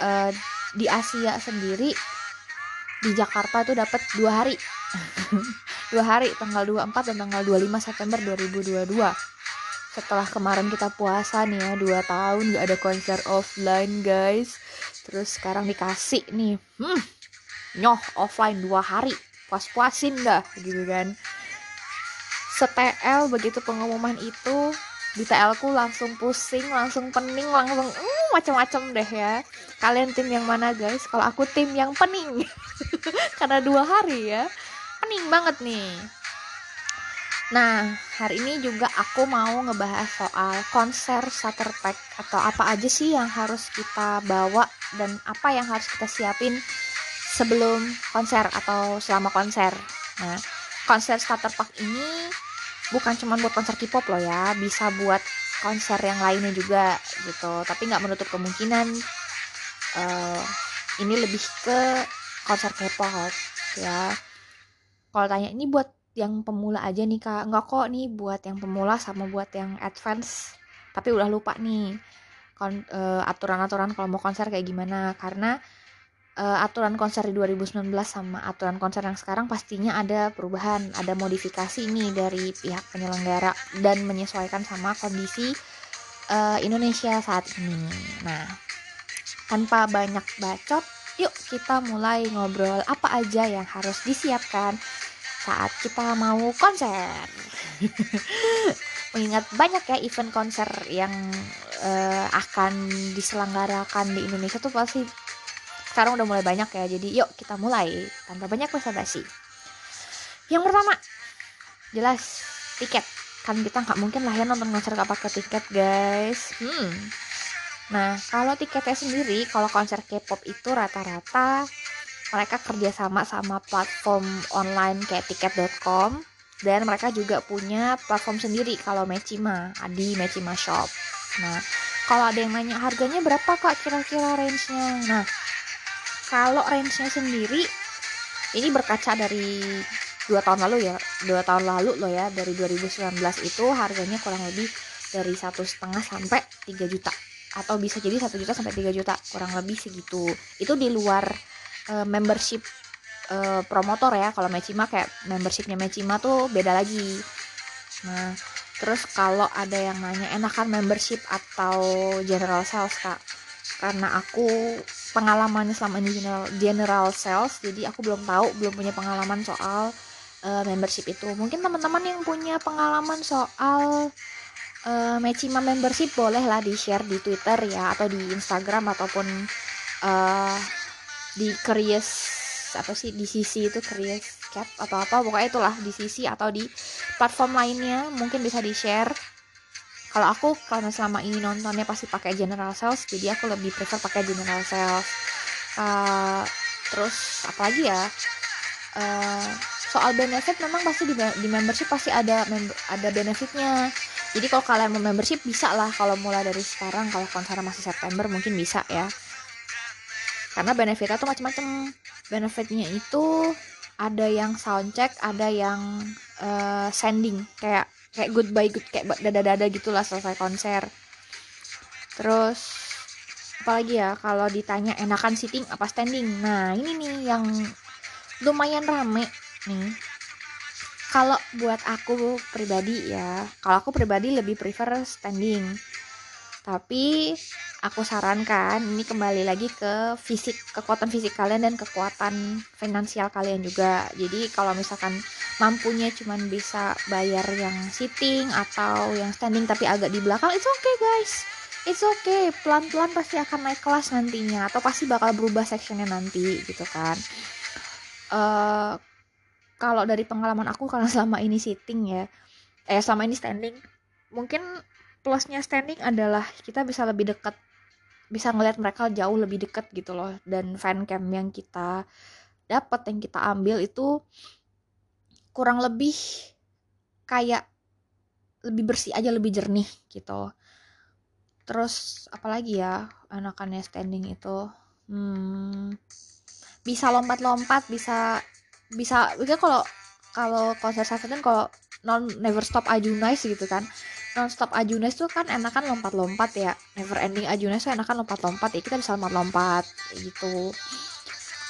uh, di Asia sendiri di Jakarta tuh dapat dua hari. <laughs> Dua hari tanggal 24 dan tanggal 25 September 2022 setelah kemarin kita puasa nih ya dua tahun gak ada konser offline guys. Terus sekarang dikasih nih. Hmm, nyoh offline dua hari. Puas-puasin dah gitu kan setel begitu pengumuman itu di TL ku langsung pusing, langsung pening, langsung uh, macam-macam deh ya. Kalian tim yang mana guys? Kalau aku tim yang pening. <laughs> Karena dua hari ya. Pening banget nih. Nah, hari ini juga aku mau ngebahas soal konser starter pack atau apa aja sih yang harus kita bawa dan apa yang harus kita siapin sebelum konser atau selama konser. Nah, konser starter pack ini bukan cuma buat konser K-pop loh ya bisa buat konser yang lainnya juga gitu. Tapi nggak menutup kemungkinan uh, ini lebih ke konser K-pop ya. Kalau tanya ini buat yang pemula aja nih kak? Nggak kok nih buat yang pemula sama buat yang advance. Tapi udah lupa nih uh, aturan-aturan kalau mau konser kayak gimana. Karena uh, aturan konser di 2019 sama aturan konser yang sekarang pastinya ada perubahan, ada modifikasi nih dari pihak penyelenggara dan menyesuaikan sama kondisi uh, Indonesia saat ini. Nah, tanpa banyak bacot, yuk kita mulai ngobrol apa aja yang harus disiapkan saat kita mau konser. <laughs> Mengingat banyak ya event konser yang uh, akan diselenggarakan di Indonesia tuh pasti sekarang udah mulai banyak ya jadi yuk kita mulai. Tanpa banyak basa-basi yang pertama jelas tiket. Kan kita nggak mungkin lah ya nonton konser gak pakai tiket guys. Hmm. Nah kalau tiketnya sendiri kalau konser K-pop itu rata-rata mereka kerjasama sama platform online kayak tiket.com dan mereka juga punya platform sendiri kalau Mechima di Mechima Shop. Nah kalau ada yang nanya harganya berapa kak kira-kira range-nya? Nah kalau range-nya sendiri ini berkaca dari dua tahun lalu ya dua tahun lalu loh ya dari 2019 itu harganya kurang lebih dari satu setengah sampai 3 juta. Atau bisa jadi satu juta sampai 3 juta kurang lebih segitu. Itu di luar uh, membership uh, promotor ya. Kalau Mechima kayak membershipnya Mechima tuh beda lagi. Nah terus kalau ada yang nanya enakan membership atau general sales kak karena aku pengalamannya selama ini general, general sales jadi aku belum tahu belum punya pengalaman soal uh, membership itu. Mungkin teman-teman yang punya pengalaman soal uh, Mechima membership boleh lah di share di Twitter ya atau di Instagram ataupun uh, di Curious apa sih di sisi itu Chris Cap atau apa pokoknya itulah di sisi atau di platform lainnya mungkin bisa di share kalau aku karena selama ini nontonnya pasti pakai general sales jadi aku lebih prefer pakai general sales. Uh, terus apa lagi ya? Uh, soal benefit memang pasti di, di membership pasti ada member, ada benefitnya. Jadi kalau kalian mau membership bisa lah kalau mulai dari sekarang kalau konser masih September mungkin bisa ya. Karena benefitnya tuh macam-macam benefitnya itu ada yang soundcheck ada yang uh, sending. Kayak kayak goodbye good kayak dada-dada gitulah selesai konser. Terus apalagi ya? Kalau ditanya enakan sitting apa standing? Nah ini nih yang lumayan rame nih. Kalau buat aku pribadi ya kalau aku pribadi lebih prefer standing. Tapi aku sarankan ini kembali lagi ke fisik kekuatan fisik kalian dan kekuatan finansial kalian juga. Jadi kalau misalkan mampunya cuman bisa bayar yang sitting atau yang standing tapi agak di belakang it's okay guys. It's okay. Pelan-pelan pasti akan naik kelas nantinya atau pasti bakal berubah sectionnya nanti gitu kan. Uh, kalau dari pengalaman aku karena selama ini sitting ya eh selama ini standing mungkin plusnya standing adalah kita bisa lebih dekat bisa ngeliat mereka jauh lebih dekat gitu loh. Dan fan cam yang kita dapat yang kita ambil itu kurang lebih kayak lebih bersih aja lebih jernih gitu. Terus apalagi ya anakannya standing itu hmm, bisa lompat-lompat bisa bisa kalau kalau konser Seventeen kalau non never stop Ajunais gitu kan non stop Ajunais tuh kan enakan lompat-lompat ya. Never ending Ajunais tuh enakan lompat-lompat. Ya kita bisa lompat-lompat gitu.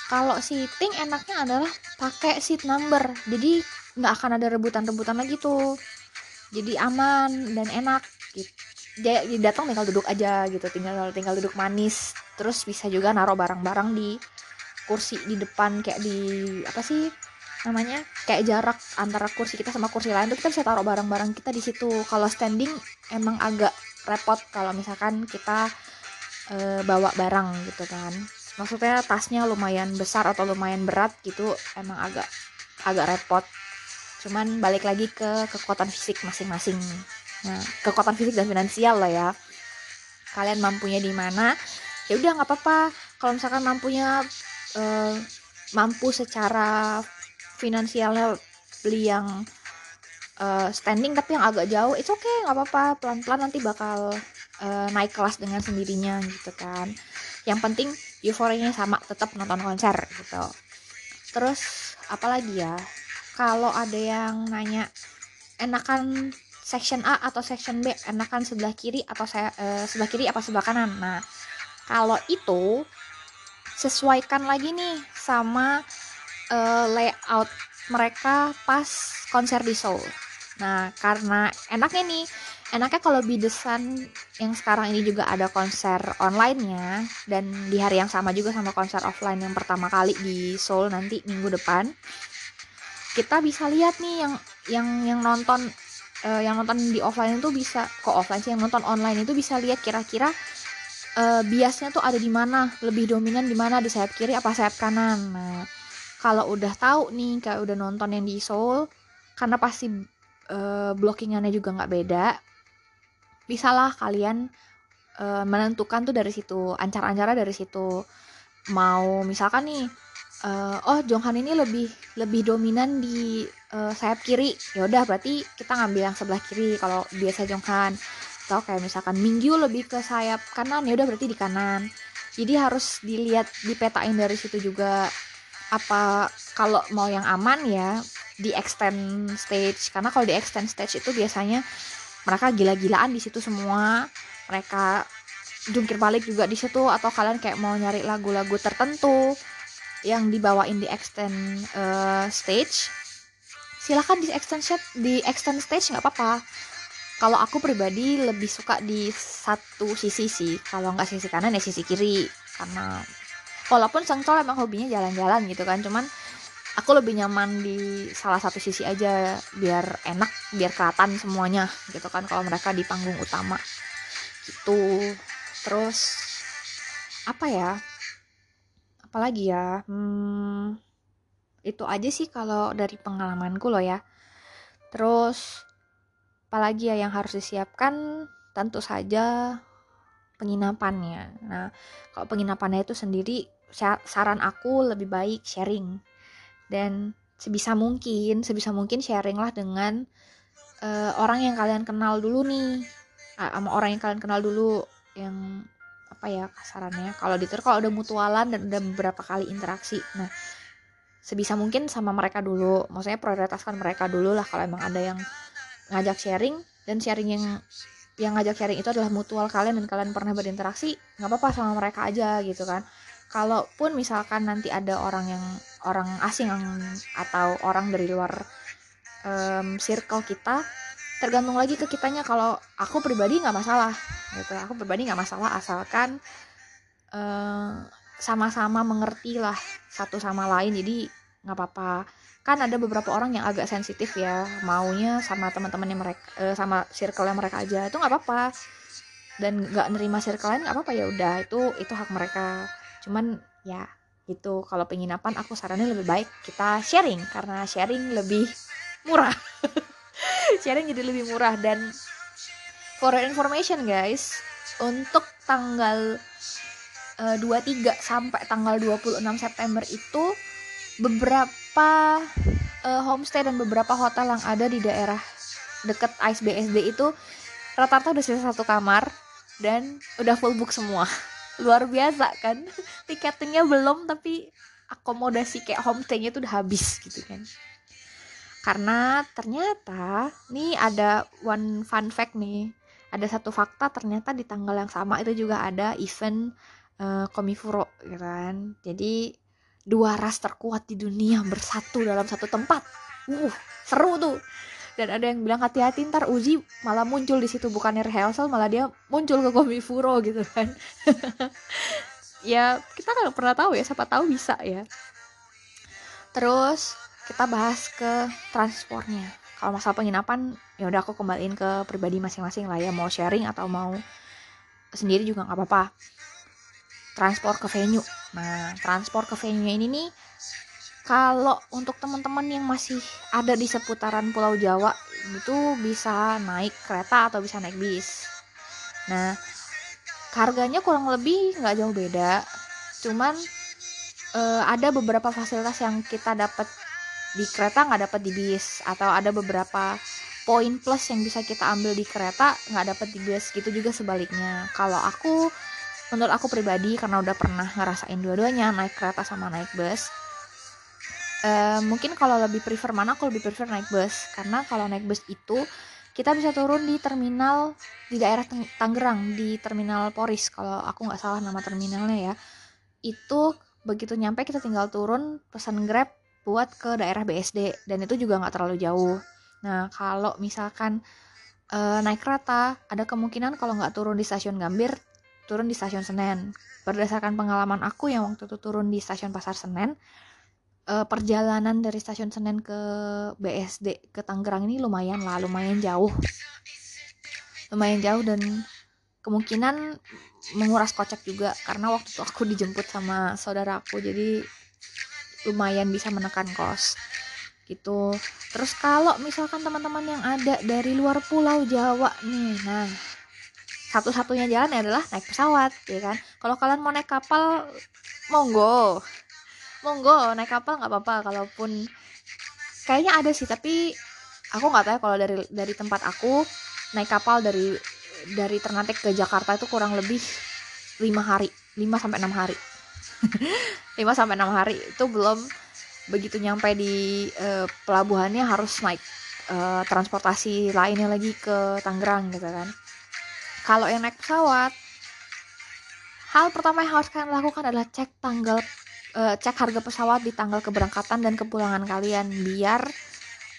Kalau sitting enaknya adalah pakai seat number. Jadi nggak akan ada rebutan-rebutan lagi tuh. Jadi aman dan enak gitu. Dia datang tinggal duduk aja gitu. Tinggal tinggal duduk manis. Terus bisa juga naruh barang-barang di kursi di depan kayak di apa sih namanya kayak jarak antara kursi kita sama kursi lain tuh kita bisa taruh barang-barang kita di situ. Kalau standing emang agak repot kalau misalkan kita e, bawa barang gitu kan. Maksudnya tasnya lumayan besar atau lumayan berat gitu emang agak agak repot. Cuman balik lagi ke kekuatan fisik masing-masing. Nah kekuatan fisik dan finansial lah ya. Kalian mampunya di mana ya udah nggak apa-apa. Kalau misalkan mampunya uh, mampu secara finansialnya beli yang uh, standing tapi yang agak jauh itu oke okay, nggak apa-apa. Pelan-pelan nanti bakal uh, naik kelas dengan sendirinya gitu kan. Yang penting euforianya sama tetap nonton konser gitu. Terus apalagi ya? Kalau ada yang nanya enakan section A atau section B? Enakan sebelah kiri atau saya uh, sebelah kiri apa sebelah kanan? Nah kalau itu sesuaikan lagi nih sama uh, layout mereka pas konser di Seoul. Nah karena enaknya nih enaknya kalau Bidesan yang sekarang ini juga ada konser online-nya dan di hari yang sama juga sama konser offline yang pertama kali di Seoul nanti minggu depan kita bisa lihat nih yang yang yang nonton uh, yang nonton di offline itu bisa kok offline sih yang nonton online itu bisa lihat kira-kira uh, biasnya tuh ada di mana lebih dominan di mana di sayap kiri apa sayap kanan. Nah kalau udah tahu nih kayak udah nonton yang di Seoul karena pasti uh, blockingannya juga nggak beda bisalah kalian uh, menentukan tuh dari situ ancar-ancara dari situ. Mau misalkan nih uh, oh Jonghan ini lebih lebih dominan di uh, sayap kiri ya udah berarti kita ngambil yang sebelah kiri kalau biasa Jonghan atau kayak misalkan Minggu lebih ke sayap kanan ya udah berarti di kanan. Jadi harus dilihat dipetain dari situ juga apa kalau mau yang aman ya di extend stage. Karena kalau di extend stage itu biasanya mereka gila-gilaan di situ semua. Mereka jungkir balik juga di situ. Atau kalian kayak mau nyari lagu-lagu tertentu yang dibawain di extend uh, stage silahkan di extend set di extend stage nggak apa-apa. Kalau aku pribadi lebih suka di satu sisi sih. Kalau nggak sisi kanan ya sisi kiri. Karena walaupun Sengcol emang hobinya jalan-jalan gitu kan cuman aku lebih nyaman di salah satu sisi aja biar enak biar kelihatan semuanya gitu kan kalau mereka di panggung utama. Gitu. Terus apa ya? Apalagi ya? Hmm, itu aja sih kalau dari pengalamanku loh ya. Terus apalagi ya yang harus disiapkan? Tentu saja penginapannya. Nah kalau penginapannya itu sendiri saran aku lebih baik sharing. Dan sebisa mungkin sebisa mungkin sharing lah dengan uh, orang yang kalian kenal dulu nih. Sama orang yang kalian kenal dulu yang apa ya kasarannya kalau di kalau udah mutualan dan udah beberapa kali interaksi. Nah sebisa mungkin sama mereka dulu. Maksudnya prioritaskan mereka dulu lah kalau emang ada yang ngajak sharing. Dan sharing yang yang ngajak sharing itu adalah mutual kalian dan kalian pernah berinteraksi nggak apa-apa sama mereka aja gitu kan kalaupun misalkan nanti ada orang yang orang asing atau orang dari luar um, circle kita tergantung lagi ke kitanya. Kalau aku pribadi nggak masalah gitu. Aku pribadi nggak masalah asalkan sama sama-sama mengerti lah satu sama lain. Jadi nggak apa-apa. Kan ada beberapa orang yang agak sensitif ya maunya sama teman-temannya mereka uh, sama circle mereka aja. Itu nggak apa-apa. Dan nggak nerima circle lain nggak apa-apa. Ya udah itu itu hak mereka cuman ya itu kalau penginapan aku sarannya lebih baik kita sharing karena sharing lebih murah. <laughs> Sharing jadi lebih murah. Dan for information guys untuk tanggal uh, eh, 23 sampai tanggal 26 September itu beberapa uh, homestay dan beberapa hotel yang ada di daerah deket Ice BSD itu rata-rata udah sisa satu kamar dan udah full book semua luar biasa kan? Tiketnya belum tapi akomodasi kayak homestaynya tuh udah habis gitu kan. Karena ternyata nih ada one fun fact nih. Ada satu fakta ternyata di tanggal yang sama itu juga ada event uh, komifuro gitu kan? Jadi dua ras terkuat di dunia bersatu dalam satu tempat. Uh seru tuh dan ada yang bilang hati-hati ntar Uji malah muncul di situ. Bukannya rehearsal malah dia muncul ke komifuro gitu kan. <laughs> Ya kita nggak pernah tahu ya siapa tahu bisa ya. Terus kita bahas ke transportnya. Kalau masalah penginapan ya udah aku kembaliin ke pribadi masing-masing lah ya. Mau sharing atau mau sendiri juga nggak apa-apa. Transport ke venue. Nah transport ke venue ini nih kalau untuk teman-teman yang masih ada di seputaran Pulau Jawa itu bisa naik kereta atau bisa naik bis. Nah harganya kurang lebih nggak jauh beda. Cuman uh, ada beberapa fasilitas yang kita dapat di kereta nggak dapat di bis. Atau ada beberapa poin plus yang bisa kita ambil di kereta nggak dapat di bis gitu juga sebaliknya. Kalau aku menurut aku pribadi karena udah pernah ngerasain dua-duanya naik kereta sama naik bus uh, mungkin kalau lebih prefer mana aku lebih prefer naik bus karena kalau naik bus itu kita bisa turun di terminal di daerah Tangerang di terminal Poris kalau aku nggak salah nama terminalnya ya itu begitu nyampe kita tinggal turun pesan grab buat ke daerah BSD dan itu juga nggak terlalu jauh. Nah kalau misalkan e, naik kereta ada kemungkinan kalau nggak turun di stasiun Gambir turun di stasiun Senen. Berdasarkan pengalaman aku yang waktu itu turun di stasiun Pasar Senen, e, perjalanan dari stasiun Senen ke BSD ke Tangerang ini lumayan lah, lumayan jauh, lumayan jauh dan kemungkinan menguras kocek juga karena waktu itu aku dijemput sama saudara aku jadi lumayan bisa menekan kos gitu. Terus kalau misalkan teman-teman yang ada dari luar pulau Jawa nih nah satu-satunya jalan adalah naik pesawat ya kan? Kalau kalian mau naik kapal monggo monggo naik kapal nggak apa-apa kalaupun kayaknya ada sih tapi aku nggak tahu ya kalau dari dari tempat aku naik kapal dari dari Ternate ke Jakarta itu kurang lebih lima hari 5 sampai enam hari <laughs> 5 sampai 6 hari itu belum begitu nyampe di uh, pelabuhannya harus naik uh, transportasi lainnya lagi ke Tangerang gitu kan. Kalau yang naik pesawat, hal pertama yang harus kalian lakukan adalah cek tanggal uh, cek harga pesawat di tanggal keberangkatan dan kepulangan kalian biar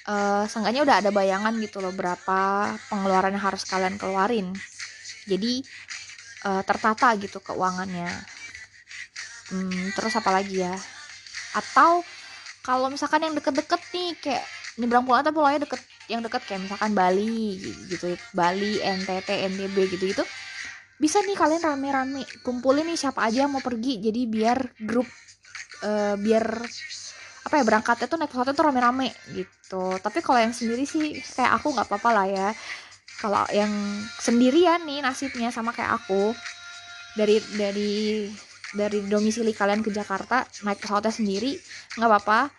uh, seenggaknya udah ada bayangan gitu loh berapa pengeluaran yang harus kalian keluarin. Jadi uh, tertata gitu keuangannya hmm, terus apa lagi ya atau kalau misalkan yang deket-deket nih kayak nyebrang pulau tapi pulaunya deket yang deket kayak misalkan Bali gitu Bali NTT NTB gitu gitu bisa nih kalian rame-rame kumpulin nih siapa aja yang mau pergi jadi biar grup uh, biar apa ya berangkatnya tuh naik pesawatnya tuh rame-rame gitu. Tapi kalau yang sendiri sih kayak aku nggak apa-apa lah ya. Kalau yang sendirian nih nasibnya sama kayak aku dari dari dari domisili kalian ke Jakarta naik pesawatnya sendiri nggak apa-apa.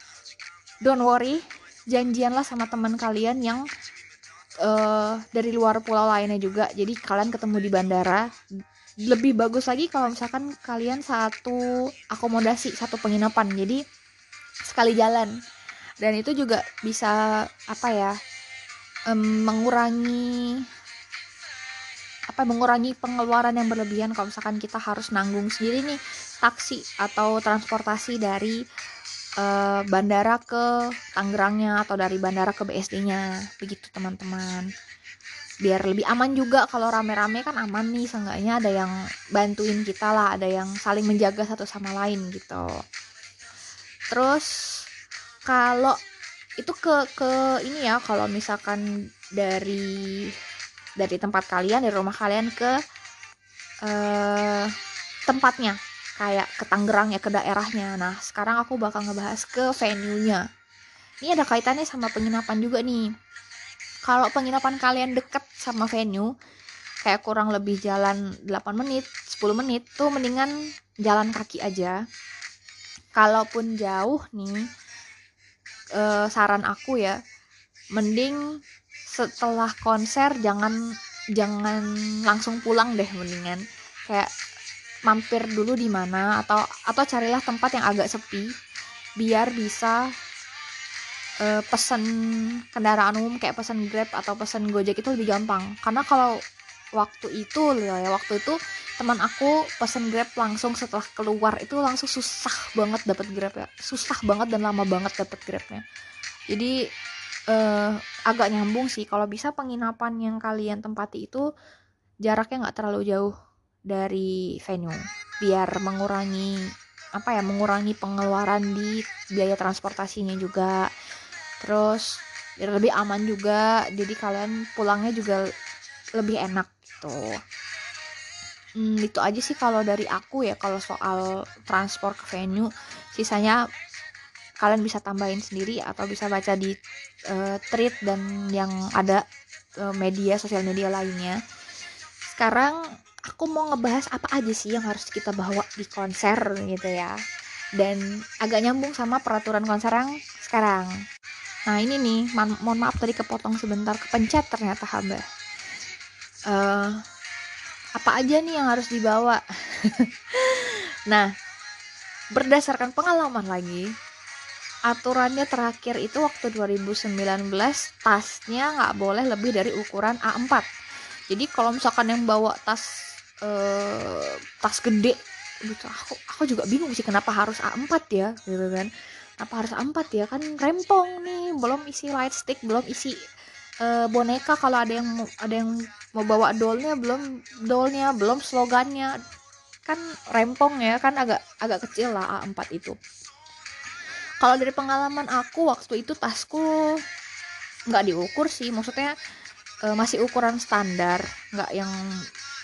Don't worry janjianlah sama teman kalian yang uh, dari luar pulau lainnya juga. Jadi kalian ketemu di bandara lebih bagus lagi kalau misalkan kalian satu akomodasi satu penginapan. Jadi sekali jalan. Dan itu juga bisa apa ya um, mengurangi apa mengurangi pengeluaran yang berlebihan kalau misalkan kita harus nanggung sendiri nih taksi atau transportasi dari uh, bandara ke Tangerangnya atau dari bandara ke BSD-nya begitu teman-teman biar lebih aman juga. Kalau rame-rame kan aman nih seenggaknya ada yang bantuin kita lah ada yang saling menjaga satu sama lain gitu. Terus kalau itu ke ke ini ya kalau misalkan dari dari tempat kalian dari rumah kalian ke uh, tempatnya. Kayak ke Tangerang ya ke daerahnya. Nah sekarang aku bakal ngebahas ke venue-nya. Ini ada kaitannya sama penginapan juga nih kalau penginapan kalian deket sama venue kayak kurang lebih jalan 8 menit 10 menit tuh mendingan jalan kaki aja. Kalaupun jauh nih uh, saran aku ya mending setelah konser jangan jangan langsung pulang deh mendingan. Kayak mampir dulu di mana atau atau carilah tempat yang agak sepi biar bisa uh, pesen kendaraan umum kayak pesen Grab atau pesen Gojek itu lebih gampang. Karena kalau waktu itu ya waktu itu teman aku pesen grab langsung setelah keluar itu langsung susah banget dapat grab ya. Susah banget dan lama banget dapat grabnya. Jadi uh, agak nyambung sih. Kalau bisa penginapan yang kalian tempati itu jaraknya nggak terlalu jauh dari venue. Biar mengurangi apa ya mengurangi pengeluaran di biaya transportasinya juga terus biar lebih aman juga. Jadi kalian pulangnya juga lebih enak gitu. Hmm, itu aja sih kalau dari aku ya kalau soal transport ke venue. Sisanya kalian bisa tambahin sendiri atau bisa baca di uh, tweet dan yang ada uh, media sosial media lainnya. Sekarang aku mau ngebahas apa aja sih yang harus kita bawa di konser gitu ya. Dan agak nyambung sama peraturan konser yang sekarang nah ini nih mohon maaf tadi kepotong sebentar kepencet ternyata hamba uh, apa aja nih yang harus dibawa? <laughs> Nah berdasarkan pengalaman lagi aturannya terakhir itu waktu 2019 tasnya nggak boleh lebih dari ukuran A4 jadi kalau misalkan yang bawa tas uh, tas gede gitu aku aku juga bingung sih kenapa harus A4 ya gitu kan kenapa harus A4 ya? Kan rempong nih belum isi light stick belum isi uh, boneka. Kalau ada yang ada yang mau bawa dolnya belum dolnya belum slogannya. Kan rempong ya kan agak agak kecil lah A4 itu. Kalau dari pengalaman aku waktu itu tasku nggak diukur sih. Maksudnya e, masih ukuran standar nggak yang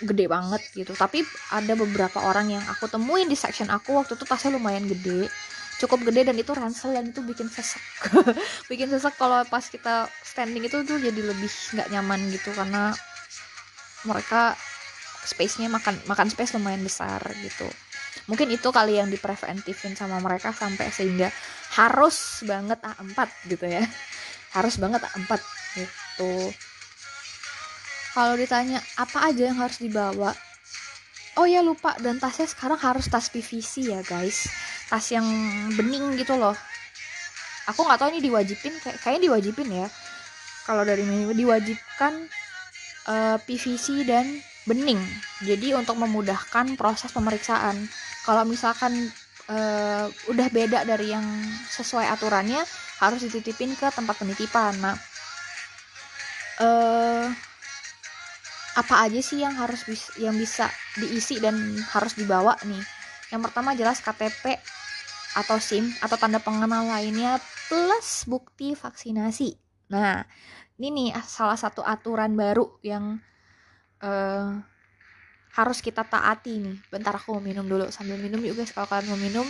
gede banget gitu. Tapi ada beberapa orang yang aku temuin di section aku waktu itu tasnya lumayan gede cukup gede dan itu ransel dan itu bikin sesek. <laughs> Bikin sesek kalau pas kita standing itu tuh jadi lebih nggak nyaman gitu karena mereka space-nya makan makan space lumayan besar gitu. Mungkin itu kali yang dipreventifin sama mereka sampai sehingga harus banget A4 gitu ya. <laughs> Harus banget A4 gitu. Kalau ditanya apa aja yang harus dibawa oh ya lupa dan tasnya sekarang harus tas PVC ya guys tas yang bening gitu loh aku nggak tahu ini diwajibin kayak kayaknya diwajibin ya kalau dari menu diwajibkan uh, eh, PVC dan bening. Jadi untuk memudahkan proses pemeriksaan. Kalau misalkan uh, udah beda dari yang sesuai aturannya, harus dititipin ke tempat penitipan. Nah, uh, apa aja sih yang harus bis yang bisa diisi dan harus dibawa nih? Yang pertama jelas KTP atau SIM atau tanda pengenal lainnya plus bukti vaksinasi. Nah ini nih ah, salah satu aturan baru yang uh, harus kita taati nih. Bentar aku mau minum dulu sambil minum juga guys kalau kalian mau minum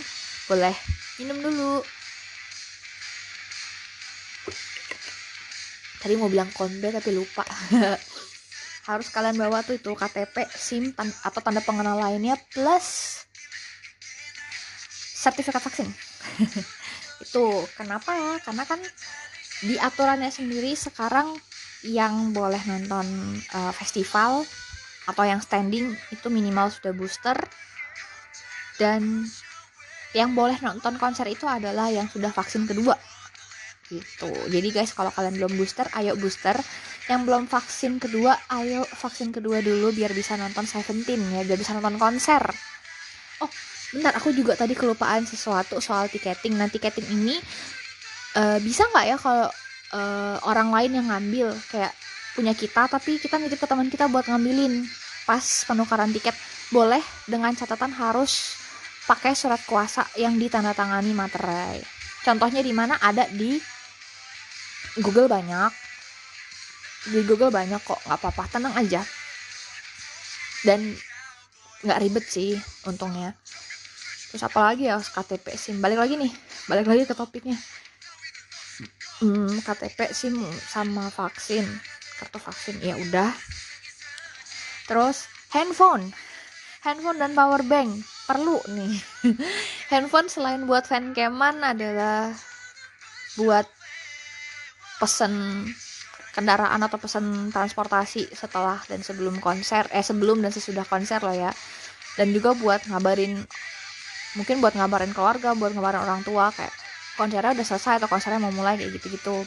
boleh minum dulu. Tadi mau bilang konde tapi lupa. <laughs> harus kalian bawa tuh itu KTP SIM tan atau tanda pengenal lainnya plus sertifikat vaksin. <laughs> Itu kenapa? Ya karena kan di aturannya sendiri sekarang yang boleh nonton uh, festival atau yang standing itu minimal sudah booster. Dan yang boleh nonton konser itu adalah yang sudah vaksin kedua. Gitu. Jadi guys kalau kalian belum booster ayo booster yang belum vaksin kedua ayo vaksin kedua dulu biar bisa nonton Seventeen ya biar bisa nonton konser. Oh bentar aku juga tadi kelupaan sesuatu soal tiketing. Nah tiketing ini uh, bisa nggak ya kalau uh, orang lain yang ngambil? Kayak punya kita tapi kita nitip ke teman kita buat ngambilin pas penukaran tiket. Boleh dengan catatan harus pakai surat kuasa yang ditandatangani materai. Contohnya di mana? Ada di Google banyak di Google banyak kok nggak apa-apa tenang aja. Dan nggak ribet sih untungnya. Terus apa lagi ya KTP SIM balik lagi nih balik lagi ke topiknya. Hmm, KTP SIM sama vaksin. Kartu vaksin ya udah. Terus handphone. Handphone dan power bank perlu nih. <laughs> Handphone selain buat fan keman adalah buat pesen kendaraan atau pesan transportasi setelah dan sebelum konser eh sebelum dan sesudah konser lah ya. Dan juga buat ngabarin mungkin buat ngabarin keluarga buat ngabarin orang tua kayak konsernya udah selesai atau konsernya mau mulai kayak gitu-gitu.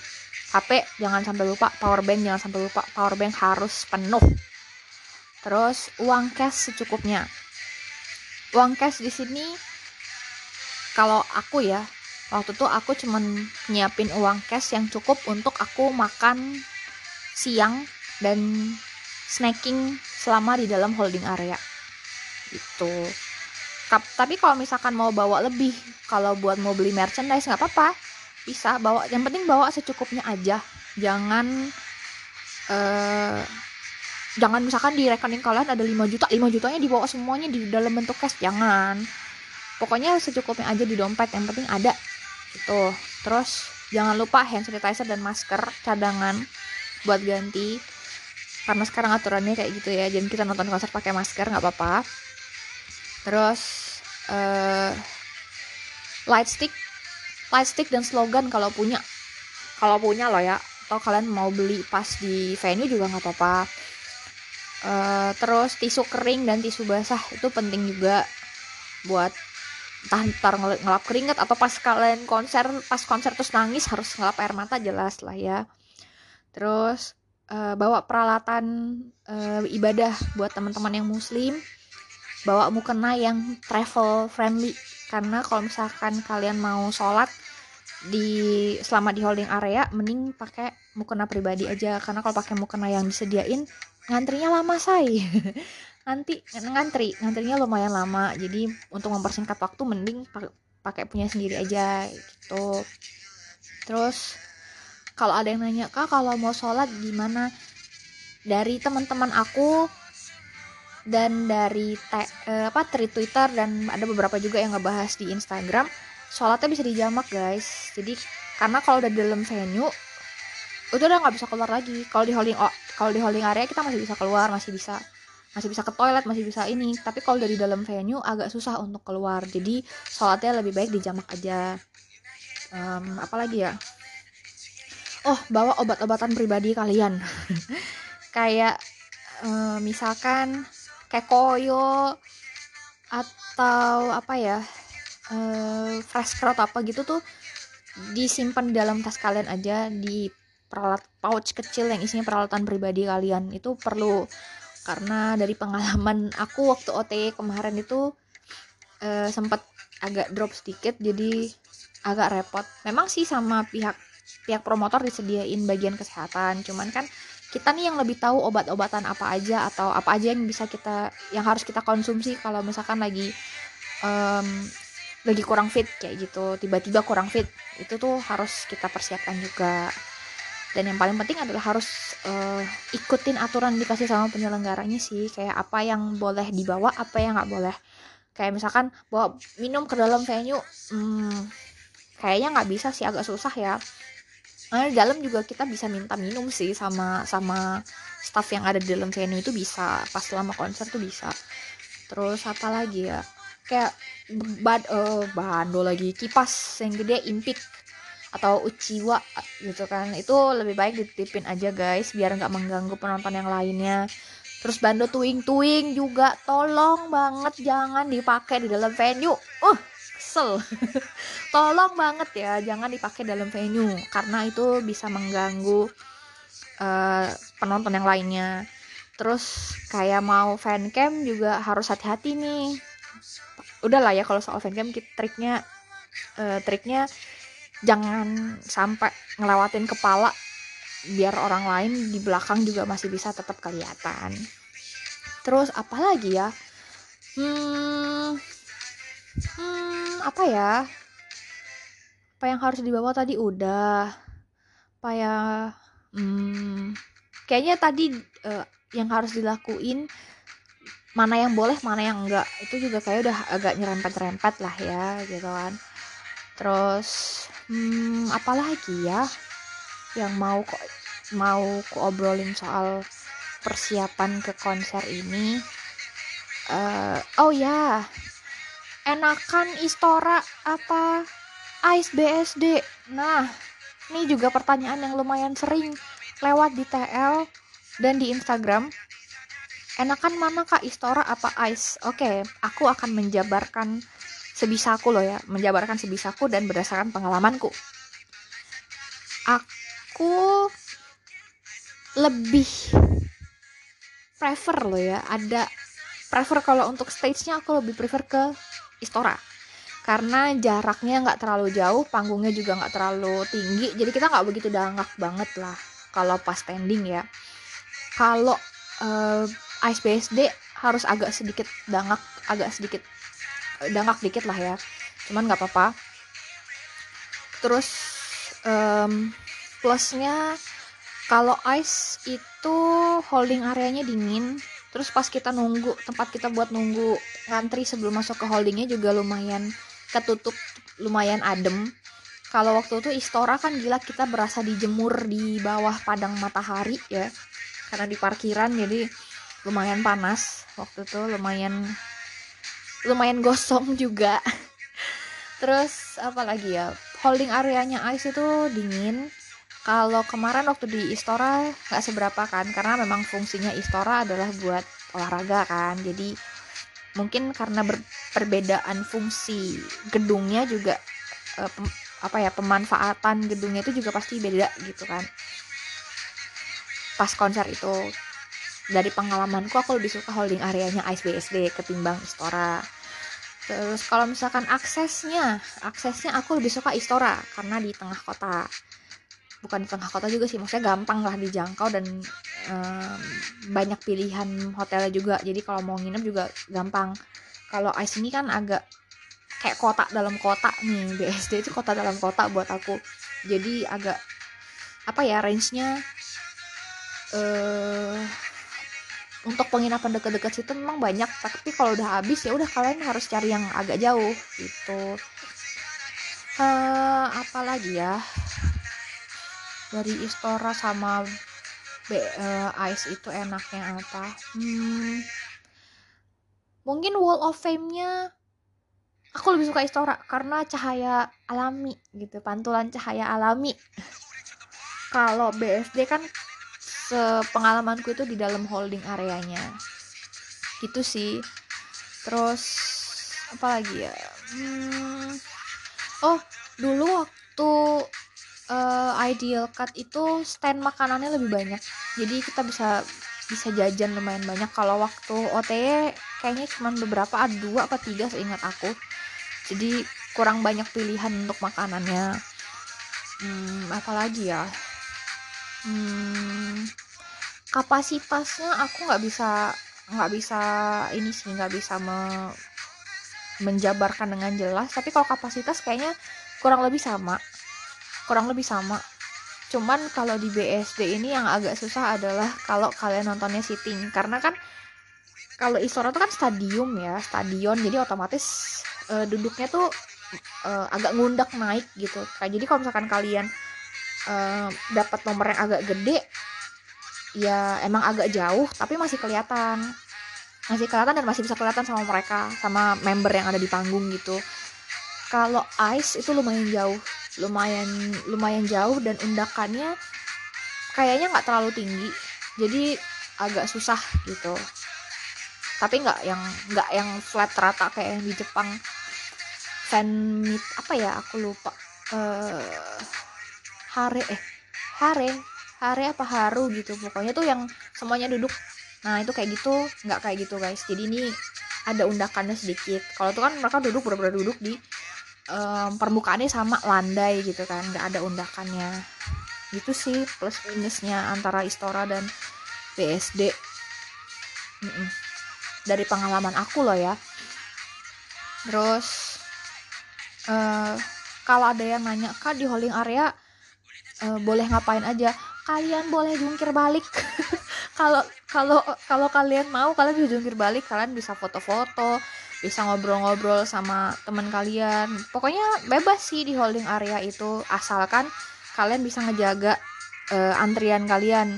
HP jangan sampai lupa power bank jangan sampai lupa power bank harus penuh. Terus uang cash secukupnya. Uang cash di sini kalau aku ya waktu itu aku cuman nyiapin uang cash yang cukup untuk aku makan siang dan snacking selama di dalam holding area. Itu tapi kalau misalkan mau bawa lebih kalau buat mau beli merchandise nggak apa-apa. Bisa bawa yang penting bawa secukupnya aja. Jangan uh, jangan misalkan di rekening kalian ada 5 juta 5 jutanya dibawa semuanya di dalam bentuk cash jangan. Pokoknya secukupnya aja di dompet yang penting ada. Itu terus jangan lupa hand sanitizer dan masker cadangan buat ganti. Karena sekarang aturannya kayak gitu ya jadi kita nonton konser pakai masker nggak apa-apa. Terus uh, light stick. Light stick dan slogan kalau punya. Kalau punya loh ya. Atau kalian mau beli pas di venue juga nggak apa-apa. Uh, terus tisu kering dan tisu basah itu penting juga buat entah ntar ngelap keringet atau pas kalian konser pas konser terus nangis harus ngelap air mata jelas lah ya terus uh, bawa peralatan uh, ibadah buat teman-teman yang muslim. Bawa mukena yang travel friendly. Karena kalau misalkan kalian mau sholat di selama di holding area mending pakai mukena pribadi aja. Karena kalau pakai mukena yang disediain ngantrinya lama say. <laughs> Nanti ngantri. Ngantrinya lumayan lama. Jadi untuk mempersingkat waktu mending pakai punya sendiri aja gitu. Terus kalau ada yang nanya kak kalau mau sholat gimana? Dari teman-teman aku dan dari te, eh, apa tweet Twitter dan ada beberapa juga yang ngebahas di Instagram sholatnya bisa dijamak guys. Jadi karena kalau udah di dalam venue itu udah nggak bisa keluar lagi. Kalau di holding oh, kalau di holding area kita masih bisa keluar masih bisa masih bisa ke toilet masih bisa ini. Tapi kalau dari dalam venue agak susah untuk keluar. Jadi sholatnya lebih baik dijamak aja. Um, apalagi ya oh bawa obat-obatan pribadi kalian. <laughs> Kayak uh, misalkan koyo atau apa ya uh, fresh crowd apa gitu tuh disimpan di dalam tas kalian aja di peralat pouch kecil yang isinya peralatan pribadi kalian. Itu perlu karena dari pengalaman aku waktu OT kemarin itu uh, sempat agak drop sedikit jadi agak repot. Memang sih sama pihak pihak promotor disediain bagian kesehatan. Cuman kan kita nih yang lebih tahu obat-obatan apa aja atau apa aja yang bisa kita yang harus kita konsumsi kalau misalkan lagi um, lagi kurang fit kayak gitu. Tiba-tiba kurang fit itu tuh harus kita persiapkan juga. Dan yang paling penting adalah harus uh, ikutin aturan dikasih sama penyelenggaranya sih. Kayak apa yang boleh dibawa apa yang nggak boleh. Kayak misalkan bawa minum ke dalam venue hmm, kayaknya nggak bisa sih agak susah ya nah, di dalam juga kita bisa minta minum sih sama sama staff yang ada di dalam venue itu bisa. Pas selama konser tuh bisa. Terus apa lagi ya? Kayak bad uh, bando lagi kipas yang gede impik atau uciwa gitu kan. Itu lebih baik dititipin aja guys biar nggak mengganggu penonton yang lainnya. Terus bando tuing tuing juga tolong banget jangan dipakai di dalam venue. Uh kesel. <laughs> Tolong banget ya jangan dipakai dalam venue karena itu bisa mengganggu uh, penonton yang lainnya. Terus kayak mau fancam juga harus hati-hati nih. Udahlah ya kalau soal fancam triknya uh, triknya jangan sampai ngelewatin kepala biar orang lain di belakang juga masih bisa tetap kelihatan. Terus apa lagi ya? Hmm, hmm apa ya? Apa yang harus dibawa tadi? Udah. Apa ya? Hmm, kayaknya tadi uh, yang harus dilakuin mana yang boleh mana yang enggak. Itu juga kayak udah agak nyerempet-nyerempet lah ya gitu kan. Terus hmm, apalagi ya yang mau kok mau obrolin soal persiapan ke konser ini? Uh, oh ya enakan Istora apa? Ice BSD nah ini juga pertanyaan yang lumayan sering lewat di TL dan di Instagram. Enakan mana kak? Istora apa Ice oke aku akan menjabarkan sebisaku loh ya. Menjabarkan sebisaku dan berdasarkan pengalamanku. Aku lebih prefer loh ya. Ada prefer kalau untuk stage-nya aku lebih prefer ke Istora. Karena jaraknya nggak terlalu jauh panggungnya juga nggak terlalu tinggi jadi kita nggak begitu dangak banget lah kalau pas standing ya. Kalau uh, Ice BSD harus agak sedikit dangak agak sedikit dangak dikit lah ya. Cuman nggak apa-apa. Terus um, plusnya kalau ice itu holding areanya dingin terus pas kita nunggu tempat kita buat nunggu ngantri sebelum masuk ke holdingnya juga lumayan ketutup lumayan adem. Kalau waktu itu Istora kan gila kita berasa dijemur di bawah padang matahari ya. Karena di parkiran jadi lumayan panas. Waktu itu lumayan lumayan gosong juga. <laughs> Terus apa lagi ya? Holding areanya ice itu dingin kalau kemarin waktu di Istora nggak seberapa kan karena memang fungsinya Istora adalah buat olahraga kan. Jadi mungkin karena perbedaan fungsi gedungnya juga eh, pem, apa ya pemanfaatan gedungnya itu juga pasti beda gitu kan. Pas konser itu dari pengalamanku aku lebih suka holding areanya Ice BSD ketimbang Istora. Terus kalau misalkan aksesnya aksesnya aku lebih suka Istora karena di tengah kota bukan di tengah kota juga sih maksudnya gampang lah dijangkau dan um, banyak pilihan hotelnya juga. Jadi kalau mau nginep juga gampang. Kalau Ice ini kan agak kayak kota dalam kota nih <laughs> BSD itu kota dalam kota buat aku. Jadi agak apa ya range-nya uh, untuk penginapan dekat-dekat situ memang banyak. Tapi kalau udah habis ya udah kalian harus cari yang agak jauh gitu. Uh, apa lagi ya dari Istora sama B, uh, Ice itu enaknya apa? Hmm, mungkin Wall of Fame-nya aku lebih suka Istora karena cahaya alami gitu pantulan cahaya alami. <laughs> Kalau BSD kan sepengalamanku itu di dalam holding areanya. Gitu sih. Terus apa lagi ya? Hmm, oh dulu waktu uh, ideal cut itu stand makanannya lebih banyak. Jadi kita bisa bisa jajan lumayan banyak. Kalau waktu OTE kayaknya cuma beberapa ada dua apa tiga seingat aku. Jadi kurang banyak pilihan untuk makanannya. Hmm, apalagi ya? Hmm, kapasitasnya aku nggak bisa nggak bisa ini sih nggak bisa me, menjabarkan dengan jelas. Tapi kalau kapasitas kayaknya kurang lebih sama kurang lebih sama. Cuman kalau di BSD ini yang agak susah adalah kalau kalian nontonnya sitting. Karena kan kalau Istora itu kan stadium ya stadion. Jadi otomatis uh, duduknya tuh uh, agak ngundak naik gitu. Kayak jadi kalau misalkan kalian uh, dapat nomor yang agak gede ya emang agak jauh tapi masih kelihatan. Masih kelihatan dan masih bisa kelihatan sama mereka sama member yang ada di panggung gitu. Kalau ice itu lumayan jauh lumayan lumayan jauh dan undakannya kayaknya nggak terlalu tinggi. Jadi agak susah gitu. Tapi nggak yang nggak yang flat rata kayak yang di Jepang. Fan meet apa ya aku lupa. Uh, hare eh hare hare apa haru gitu. Pokoknya tuh yang semuanya duduk. Nah itu kayak gitu nggak kayak gitu guys. Jadi ini ada undakannya sedikit. Kalau tuh kan mereka duduk benar-benar duduk di um, permukaannya sama landai gitu kan nggak ada undakannya. Gitu sih plus minusnya antara Istora dan BSD mm -mm. dari pengalaman aku loh ya. Terus uh, kalau ada yang nanya kak di holding area uh, boleh ngapain aja? Kalian boleh jungkir balik. <laughs> Kalau kalau kalau kalian mau kalian bisa jungkir balik kalian bisa foto-foto bisa ngobrol-ngobrol sama teman kalian. Pokoknya bebas sih di holding area itu asalkan kalian bisa ngejaga uh, antrian kalian.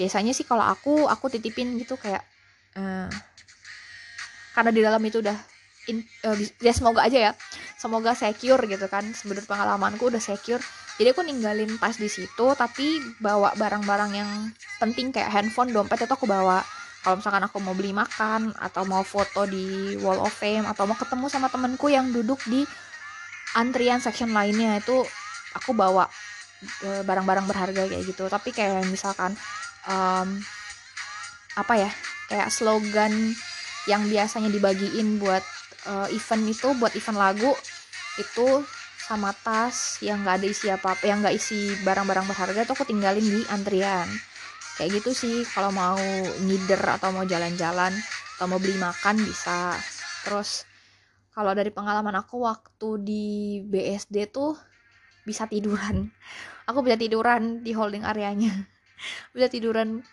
Biasanya sih kalau aku aku titipin gitu kayak uh, karena di dalam itu udah in, uh, ya semoga aja ya. Semoga secure gitu kan menurut pengalamanku udah secure. Jadi aku ninggalin tas di situ tapi bawa barang-barang yang penting kayak handphone dompet itu aku bawa kalau misalkan aku mau beli makan atau mau foto di wall of fame atau mau ketemu sama temenku yang duduk di antrian section lainnya itu aku bawa e, barang-barang berharga kayak gitu. Tapi kayak misalkan um, apa ya kayak slogan yang biasanya dibagiin buat uh, event itu buat event lagu itu sama tas yang nggak ada isi apa apa yang nggak isi barang-barang berharga tuh aku tinggalin di antrian kayak gitu sih kalau mau ngider atau mau jalan-jalan atau mau beli makan bisa. Terus kalau dari pengalaman aku waktu di BSD tuh bisa tiduran. <laughs> Aku bisa tiduran di holding areanya. <laughs> Bisa tiduran.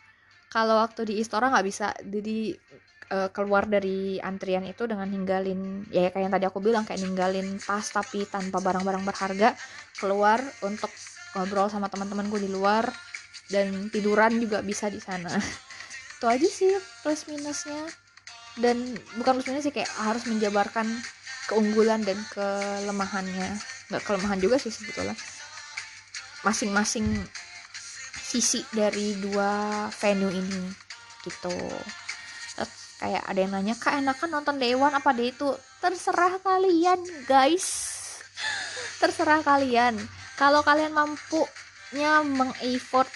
Kalau waktu di Istora nggak bisa. Jadi uh, keluar dari antrian itu dengan ninggalin ya kayak yang tadi aku bilang kayak ninggalin tas tapi tanpa barang-barang berharga keluar untuk ngobrol sama teman-temanku di luar dan tiduran juga bisa di sana. <laughs> Itu aja sih plus minusnya. Dan bukan plus minus sih kayak harus menjabarkan keunggulan dan kelemahannya. Nggak kelemahan juga sih sebetulnya. Masing-masing sisi dari dua venue ini gitu. Kayak ada yang nanya kak enakan nonton Dewan apa deh itu terserah kalian guys. <laughs> Terserah kalian. Kalau kalian mampunya meng-effort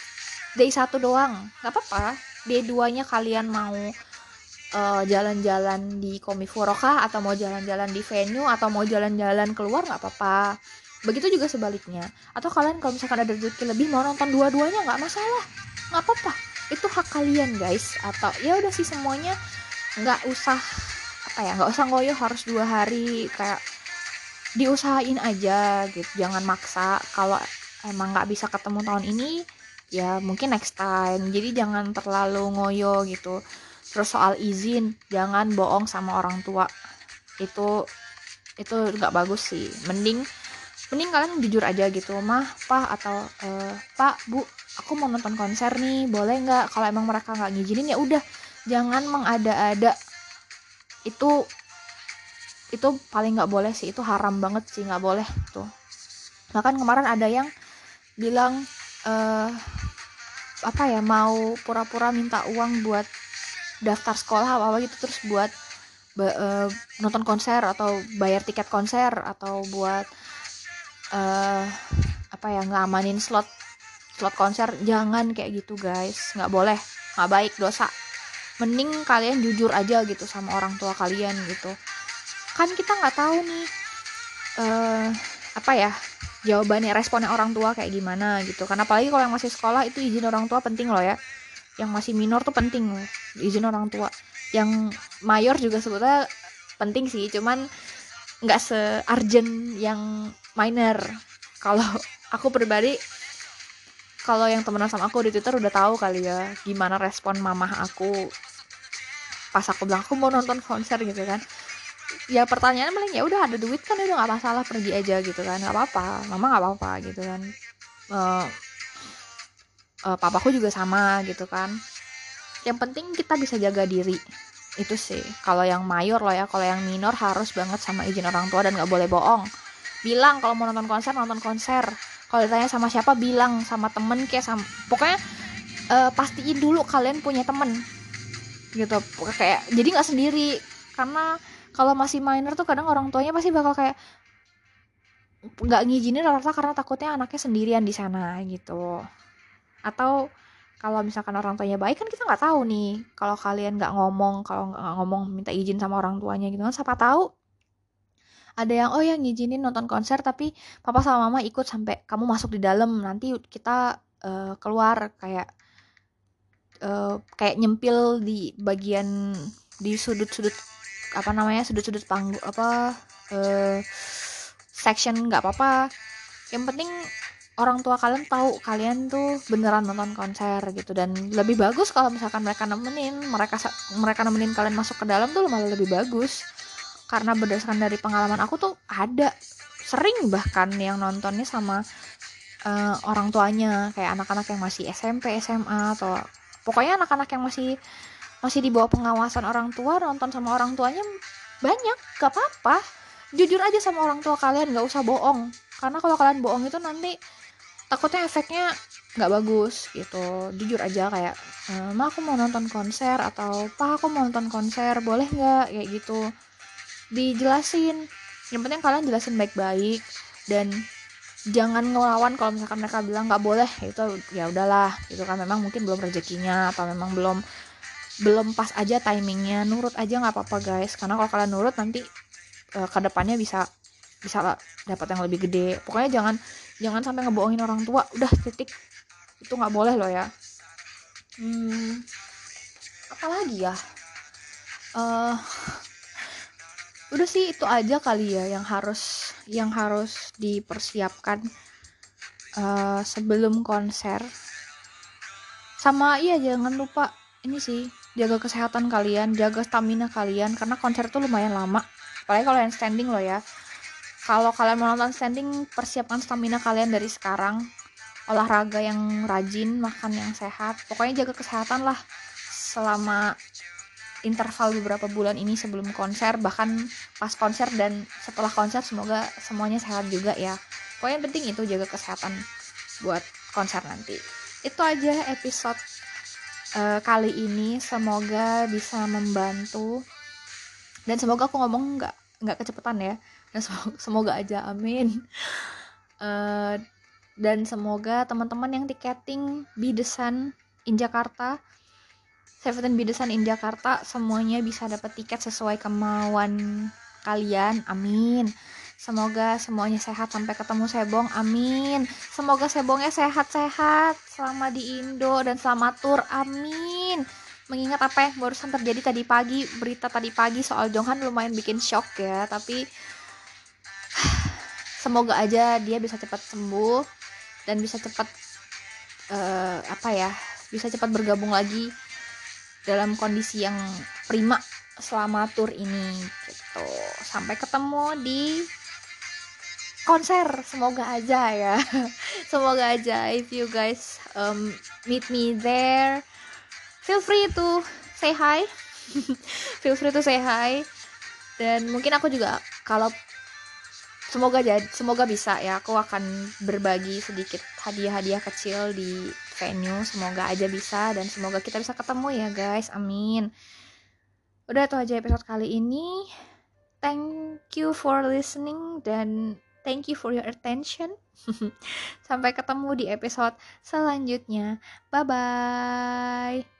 day satu doang. Nggak apa-apa. Day 2 nya kalian mau jalan jalan-jalan di Komifuro kah? Atau mau jalan-jalan di venue? Atau mau jalan-jalan keluar? Nggak apa-apa. Begitu juga sebaliknya. Atau kalian kalau misalkan ada rezeki lebih mau nonton dua-duanya? Nggak masalah. Nggak apa-apa. Itu hak kalian guys. Atau ya udah sih semuanya. Nggak usah apa ya nggak usah ngoyo harus dua hari. Kayak diusahain aja gitu. Jangan maksa. Kalau emang nggak bisa ketemu tahun ini ya mungkin next time. Jadi jangan terlalu ngoyo gitu. Terus soal izin jangan bohong sama orang tua. Itu itu nggak bagus sih. Mending mending kalian jujur aja gitu. Mah pak atau e, pak bu aku mau nonton konser nih. Boleh nggak? Kalau emang mereka nggak ngizinin ya udah. Jangan mengada-ada. Itu itu paling nggak boleh sih. Itu haram banget sih. Nggak boleh tuh. Bahkan kemarin ada yang bilang uh, apa ya mau pura-pura minta uang buat daftar sekolah apa apa gitu terus buat uh, nonton konser atau bayar tiket konser atau buat uh, apa ya ngamanin slot slot konser. Jangan kayak gitu guys. Nggak boleh. Nggak baik dosa. Mending kalian jujur aja gitu sama orang tua kalian gitu. Kan kita nggak tahu nih uh, apa ya jawabannya responnya orang tua kayak gimana gitu. Karena apalagi kalau yang masih sekolah itu izin orang tua penting loh ya. Yang masih minor tuh penting loh izin orang tua. Yang mayor juga sebetulnya penting sih cuman nggak se-urgent yang minor. Kalau aku pribadi kalau yang temenan sama aku di Twitter udah tahu kali ya gimana respon mamah aku pas aku bilang aku mau nonton konser gitu kan ya pertanyaan paling ya udah ada duit kan udah nggak masalah pergi aja gitu kan nggak apa-apa. Mama nggak apa-apa gitu kan. Uh, uh, papaku juga sama gitu kan. Yang penting kita bisa jaga diri. Itu sih. Kalau yang mayor loh ya kalau yang minor harus banget sama izin orang tua dan nggak boleh bohong. Bilang kalau mau nonton konser nonton konser. Kalau ditanya sama siapa bilang sama temen kayak sama pokoknya uh, pastiin dulu kalian punya temen. Gitu. Kayak jadi nggak sendiri. Karena kalau masih minor tuh kadang orang tuanya pasti bakal kayak nggak ngizinin rata karena takutnya anaknya sendirian di sana gitu. Atau kalau misalkan orang tuanya baik kan kita nggak tahu nih kalau kalian nggak ngomong kalau nggak ngomong minta izin sama orang tuanya gitu kan siapa tahu ada yang oh ya ngizinin nonton konser tapi papa sama mama ikut sampai kamu masuk di dalam nanti kita uh, keluar kayak uh, kayak nyempil di bagian di sudut-sudut apa namanya sudut-sudut panggung apa uh, section nggak apa-apa. Yang penting orang tua kalian tahu kalian tuh beneran nonton konser gitu. Dan lebih bagus kalau misalkan mereka nemenin mereka mereka nemenin kalian masuk ke dalam tuh malah lebih bagus. Karena berdasarkan dari pengalaman aku tuh ada sering bahkan yang nontonnya sama uh, orang tuanya. Kayak anak-anak yang masih SMP SMA atau pokoknya anak-anak yang masih masih di bawah pengawasan orang tua nonton sama orang tuanya banyak gak apa-apa. Jujur aja sama orang tua kalian gak usah bohong. Karena kalau kalian bohong itu nanti takutnya efeknya nggak bagus gitu. Jujur aja kayak e, ma aku mau nonton konser atau pa aku mau nonton konser boleh nggak kayak gitu. Dijelasin. Yang penting kalian jelasin baik-baik dan jangan ngelawan kalau misalkan mereka bilang nggak boleh itu ya udahlah itu kan. Memang mungkin belum rezekinya atau memang belum belum pas aja timingnya. Nurut aja nggak apa-apa guys. Karena kalau kalian nurut nanti uh, ke depannya bisa bisa dapat yang lebih gede. Pokoknya jangan jangan sampai ngebohongin orang tua. Udah titik. Itu nggak boleh loh ya. Hmm, apalagi ya? Uh, <sighs> udah sih itu aja kali ya yang harus yang harus dipersiapkan uh, sebelum konser. Sama iya jangan lupa ini sih jaga kesehatan kalian jaga stamina kalian karena konser tuh lumayan lama. Apalagi kalau yang standing loh ya. Kalau kalian mau nonton standing persiapkan stamina kalian dari sekarang. Olahraga yang rajin makan yang sehat. Pokoknya jaga kesehatan lah selama interval beberapa bulan ini sebelum konser bahkan pas konser dan setelah konser semoga semuanya sehat juga ya. Pokoknya yang penting itu jaga kesehatan buat konser nanti. Itu aja episode uh, kali ini semoga bisa membantu. Dan semoga aku ngomong nggak nggak kecepatan ya. Dan semoga, semoga aja amin. Uh, dan semoga teman-teman yang tiketing Bidesan in Jakarta Seventeen Bidesan in Jakarta semuanya bisa dapat tiket sesuai kemauan kalian. Amin Semoga semuanya sehat sampai ketemu Sebong. Amin. Semoga Sebongnya sehat-sehat selama di Indo dan selama tur. Amin mengingat apa yang barusan terjadi tadi pagi berita tadi pagi soal Jonghan lumayan bikin shock ya tapi <sighs> semoga aja dia bisa cepat sembuh dan bisa cepat uh, apa ya bisa cepat bergabung lagi dalam kondisi yang prima selama tour ini gitu sampai ketemu di konser. Semoga aja ya. <laughs> Semoga aja if you guys um, meet me there. Feel free to say hi. <laughs> Feel free to say hi. Dan mungkin aku juga kalau semoga jadi semoga bisa ya. Aku akan berbagi sedikit hadiah-hadiah kecil di venue. Semoga aja bisa dan semoga kita bisa ketemu ya guys. Amin. Udah itu aja episode kali ini. Thank you for listening dan thank you for your attention. <laughs> Sampai ketemu di episode selanjutnya. Bye bye